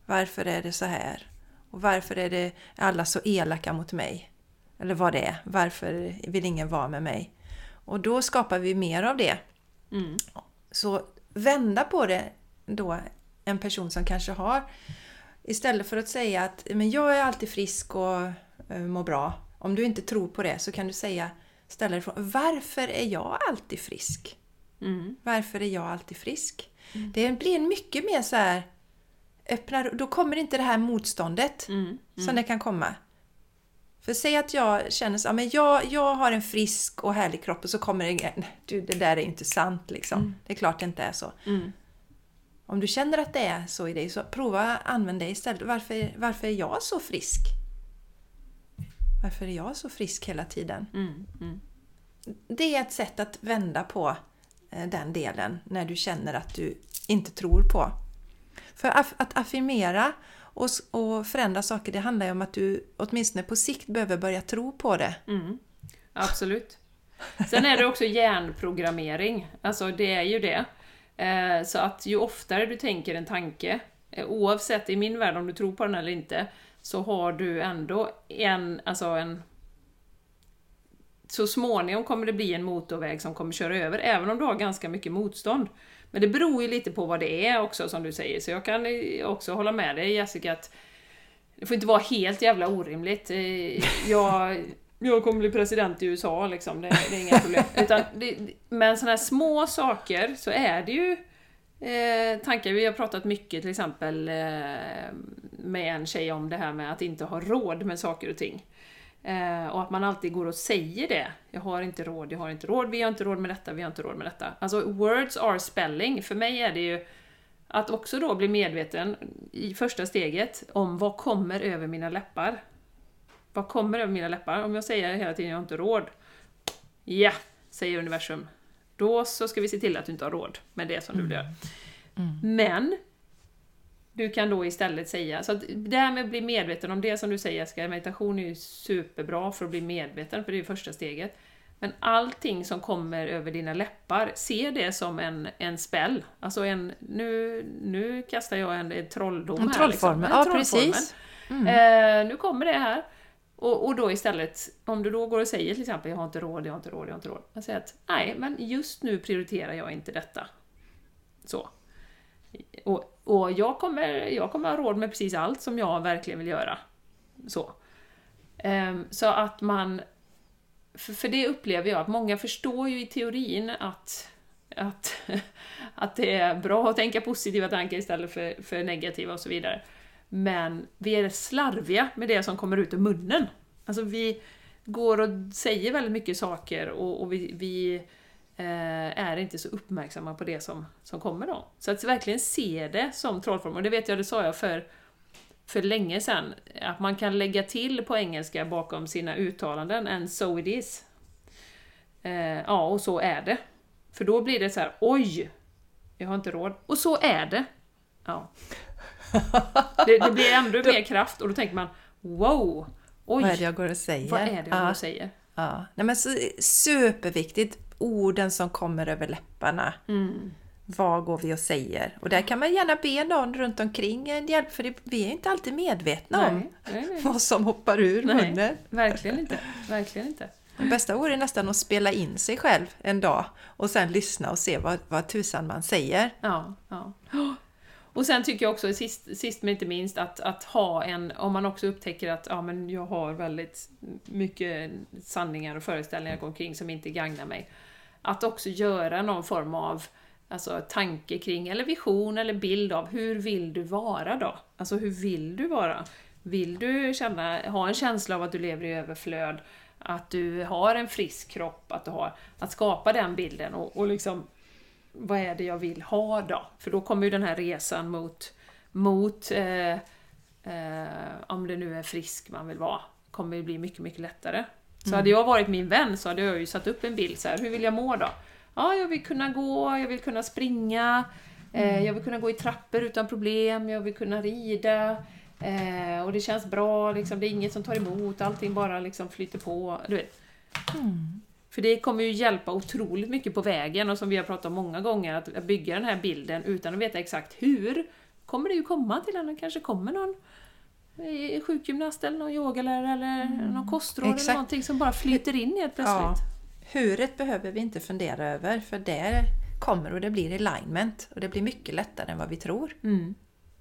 varför är det så här? Och varför är det alla så elaka mot mig? Eller vad det är. Varför vill ingen vara med mig? Och då skapar vi mer av det. Mm. Så vända på det då, en person som kanske har, istället för att säga att men jag är alltid frisk och eh, mår bra. Om du inte tror på det så kan du säga, ställa dig frågan, varför är jag alltid frisk? Mm. Varför är jag alltid frisk? Det blir en mycket mer så här öppnar, då kommer inte det här motståndet Mm. som det kan komma. För säg att jag känner så, men jag, jag har en frisk och härlig kropp och så kommer det en, du det där är inte sant liksom. Det är klart det inte är så. Mm. Om du känner att det är så i dig, så prova använd det istället. Varför, varför är jag så frisk? Varför är jag så frisk hela tiden? Mm. Mm. Det är ett sätt att vända på eh, den delen när du känner att du inte tror på. För att affirmera och, och förändra saker, det handlar ju om att du åtminstone på sikt behöver börja tro på det. Mm. Absolut. Sen är det också hjärnprogrammering, alltså det är ju det. Eh, så att ju oftare du tänker en tanke, eh, oavsett i min värld om du tror på den eller inte, så har du ändå en, alltså en... Så småningom kommer det bli en motorväg som kommer köra över, även om du har ganska mycket motstånd. Men det beror ju lite på vad det är också, som du säger. Så jag kan eh, också hålla med dig Jessica, att det får inte vara helt jävla orimligt. Eh, Jag, jag kommer bli president i USA, liksom. det, det är inga problem. Utan det, men sådana här små saker så är det ju eh, tankar. Vi har pratat mycket till exempel eh, med en tjej om det här med att inte ha råd med saker och ting. Eh, och att man alltid går och säger det. Jag har inte råd, jag har inte råd, vi har inte råd med detta, vi har inte råd med detta. Alltså words are spelling. För mig är det ju att också då bli medveten i första steget om vad kommer över mina läppar. Vad kommer över mina läppar? Om jag säger hela tiden jag har inte råd. Ja, säger universum. Då så ska vi se till att du inte har råd med det som du vill göra. Men du kan då istället säga, så att det här med att bli medveten om det som du säger Jessica, meditation är ju superbra för att bli medveten, för det är ju första steget. Men allting som kommer över dina läppar, se det som en, en spell. Alltså en, nu, nu kastar jag en, en trolldom En här. trollformel, liksom. ja En trollformel. precis. Eh, nu kommer det här. Och, och då istället, om du då går och säger till exempel jag har inte råd, jag har inte råd, jag har inte råd. Jag säger att nej, men just nu prioriterar jag inte detta. Så. Och, och jag, kommer, jag kommer ha råd med precis allt som jag verkligen vill göra. Så. Ehm, så att man... För, det upplever jag, att många förstår ju i teorin att, att, att det är bra att tänka positiva tankar istället för, för negativa och så vidare. Men vi är slarviga med det som kommer ut ur munnen. Alltså vi går och säger väldigt mycket saker och, och vi, vi är inte så uppmärksamma på det som, som kommer då. Så att verkligen se det som trollform, och det vet jag, det sa jag för, för länge sedan, att man kan lägga till på engelska bakom sina uttalanden, and so it is. Eh, ja, och så är det. För då blir det så här: oj! Jag har inte råd. Och så är det. Ja. Det, det blir ändå mer kraft och då tänker man wow! Oj! Vad är det jag går och säger? Vad är det jag ja. säger? Ja. Nej, men så, superviktigt. Orden som kommer över läpparna. Mm. Vad går vi och säger? Och där kan man gärna be någon runt omkring en hjälp, för vi är inte alltid medvetna om Nej, nej, nej. vad som hoppar ur Nej. munnen. Verkligen inte. Verkligen inte. Det bästa vore nästan att spela in sig själv en dag och sen lyssna och se vad, vad tusan man säger. Ja, ja. Och sen tycker jag också, sist, sist men inte minst, att, att ha en, om man också upptäcker att ja, men jag har väldigt mycket sanningar och föreställningar omkring som inte gagnar mig. Att också göra någon form av alltså, tanke kring, eller vision eller bild av hur vill du vara då? Alltså hur vill du vara? Vill du känna, ha en känsla av att du lever i överflöd? Att du har en frisk kropp? Att, du har, att skapa den bilden och, och liksom vad är det jag vill ha då? För då kommer ju den här resan mot, mot eh, eh, om det nu är frisk man vill vara, kommer ju bli mycket, mycket lättare. Så hade jag varit min vän så hade jag ju satt upp en bild så här, hur vill jag må då? Ja, jag vill kunna gå, jag vill kunna springa, eh, jag vill kunna gå i trappor utan problem, jag vill kunna rida, eh, och det känns bra, liksom, det är inget som tar emot, allting bara liksom flyter på. Du vet. För det kommer ju hjälpa otroligt mycket på vägen och som vi har pratat om många gånger, att bygga den här bilden utan att veta exakt hur, kommer det ju komma till en. Det kanske kommer någon sjukgymnast eller någon yogalärare eller någon kostråd eller Exakt. någonting som bara flyter in helt plötsligt. Ja. Huret behöver vi inte fundera över för det kommer och det blir alignment och det blir mycket lättare än vad vi tror. Mm.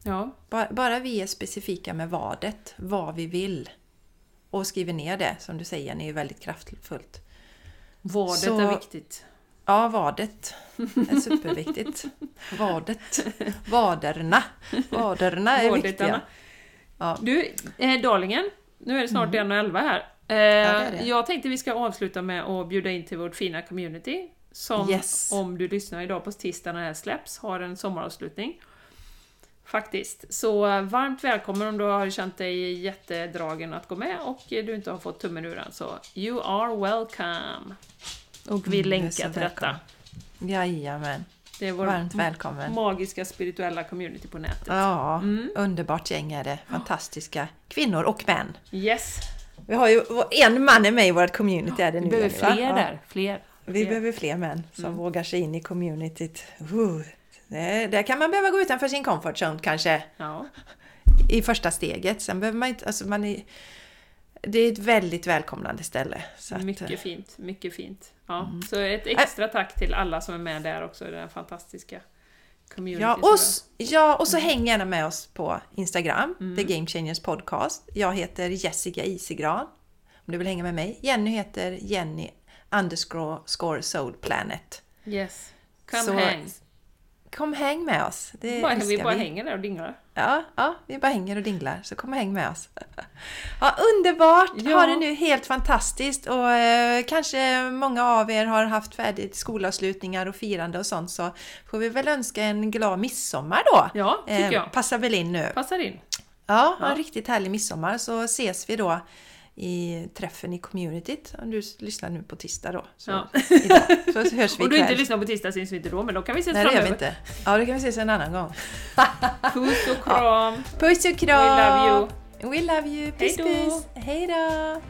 Ja, Bara, bara vi är specifika med vadet, vad vi vill och skriver ner det, som du säger, är ju väldigt kraftfullt. vadet Så- är viktigt. Ja, vadet är superviktigt. Vadet. Vaderna. Vaderna är Vadet, viktiga. Ja. Du, eh, Darlingen, nu är det snart 1.11 här. Eh, det är det. Jag tänkte vi ska avsluta med att bjuda in till vårt fina community. Som, Yes. om du lyssnar idag på tisdag när det här släpps, har en sommaravslutning. Faktiskt. Så eh, varmt välkommen om du har känt dig jättedragen att gå med och du inte har fått tummen ur den. Så you are welcome! Och vi Mm, länkar till detta. välkommen. Jajamän. Det är vår Varmt välkommen. magiska spirituella community på nätet. Ja, Mm. underbart gäng är det. Fantastiska kvinnor och män. Yes! Vi har ju en man är med i vårt community är det Vi nu. behöver va? fler Ja. där. Fler. Vi Fler. behöver fler män som Mm. vågar sig in i communityt. Uh, det, där kan man behöva gå utanför sin comfort zone kanske Ja. i första steget. Sen behöver man inte, alltså man är, det är ett väldigt välkomnande ställe. Så att, mycket fint, mycket fint. Ja, Mm. Så ett extra tack till alla som är med där också i den fantastiska community. Ja och, ja, och så häng gärna med oss på Instagram, Mm. The Game Changers Podcast. Jag heter Jessica Isigran. Om du vill hänga med mig. Jenny heter Jenny underscore Soul Planet. Yes. Come Så hang. Kom häng med oss. Det Bara, vi bara vi. hänger där och dinglar. Ja, ja, vi bara hänger och dinglar. Så kom och häng med oss. Ja, underbart! Ja. Ha det nu helt fantastiskt och eh, kanske många av er har haft färdigt skolavslutningar och firande och sånt så får vi väl önska en glad midsommar då. Ja, tycker Eh, jag. Passar väl in nu. Passar in. Ja, ha Ja. en riktigt härlig midsommar så ses vi då i träffen i communityt. Om du lyssnar nu på tisdag då. Så, Ja. idag. så hörs vi Om du inte ikväll. lyssnar på tisdag syns vi inte då, men då kan vi ses Nej, det gör vi framöver. inte. Ja, det kan vi ses en annan gång. Puss och kram! Puss och kram! We love you! We love you! Puss Hej då. puss! Hej då!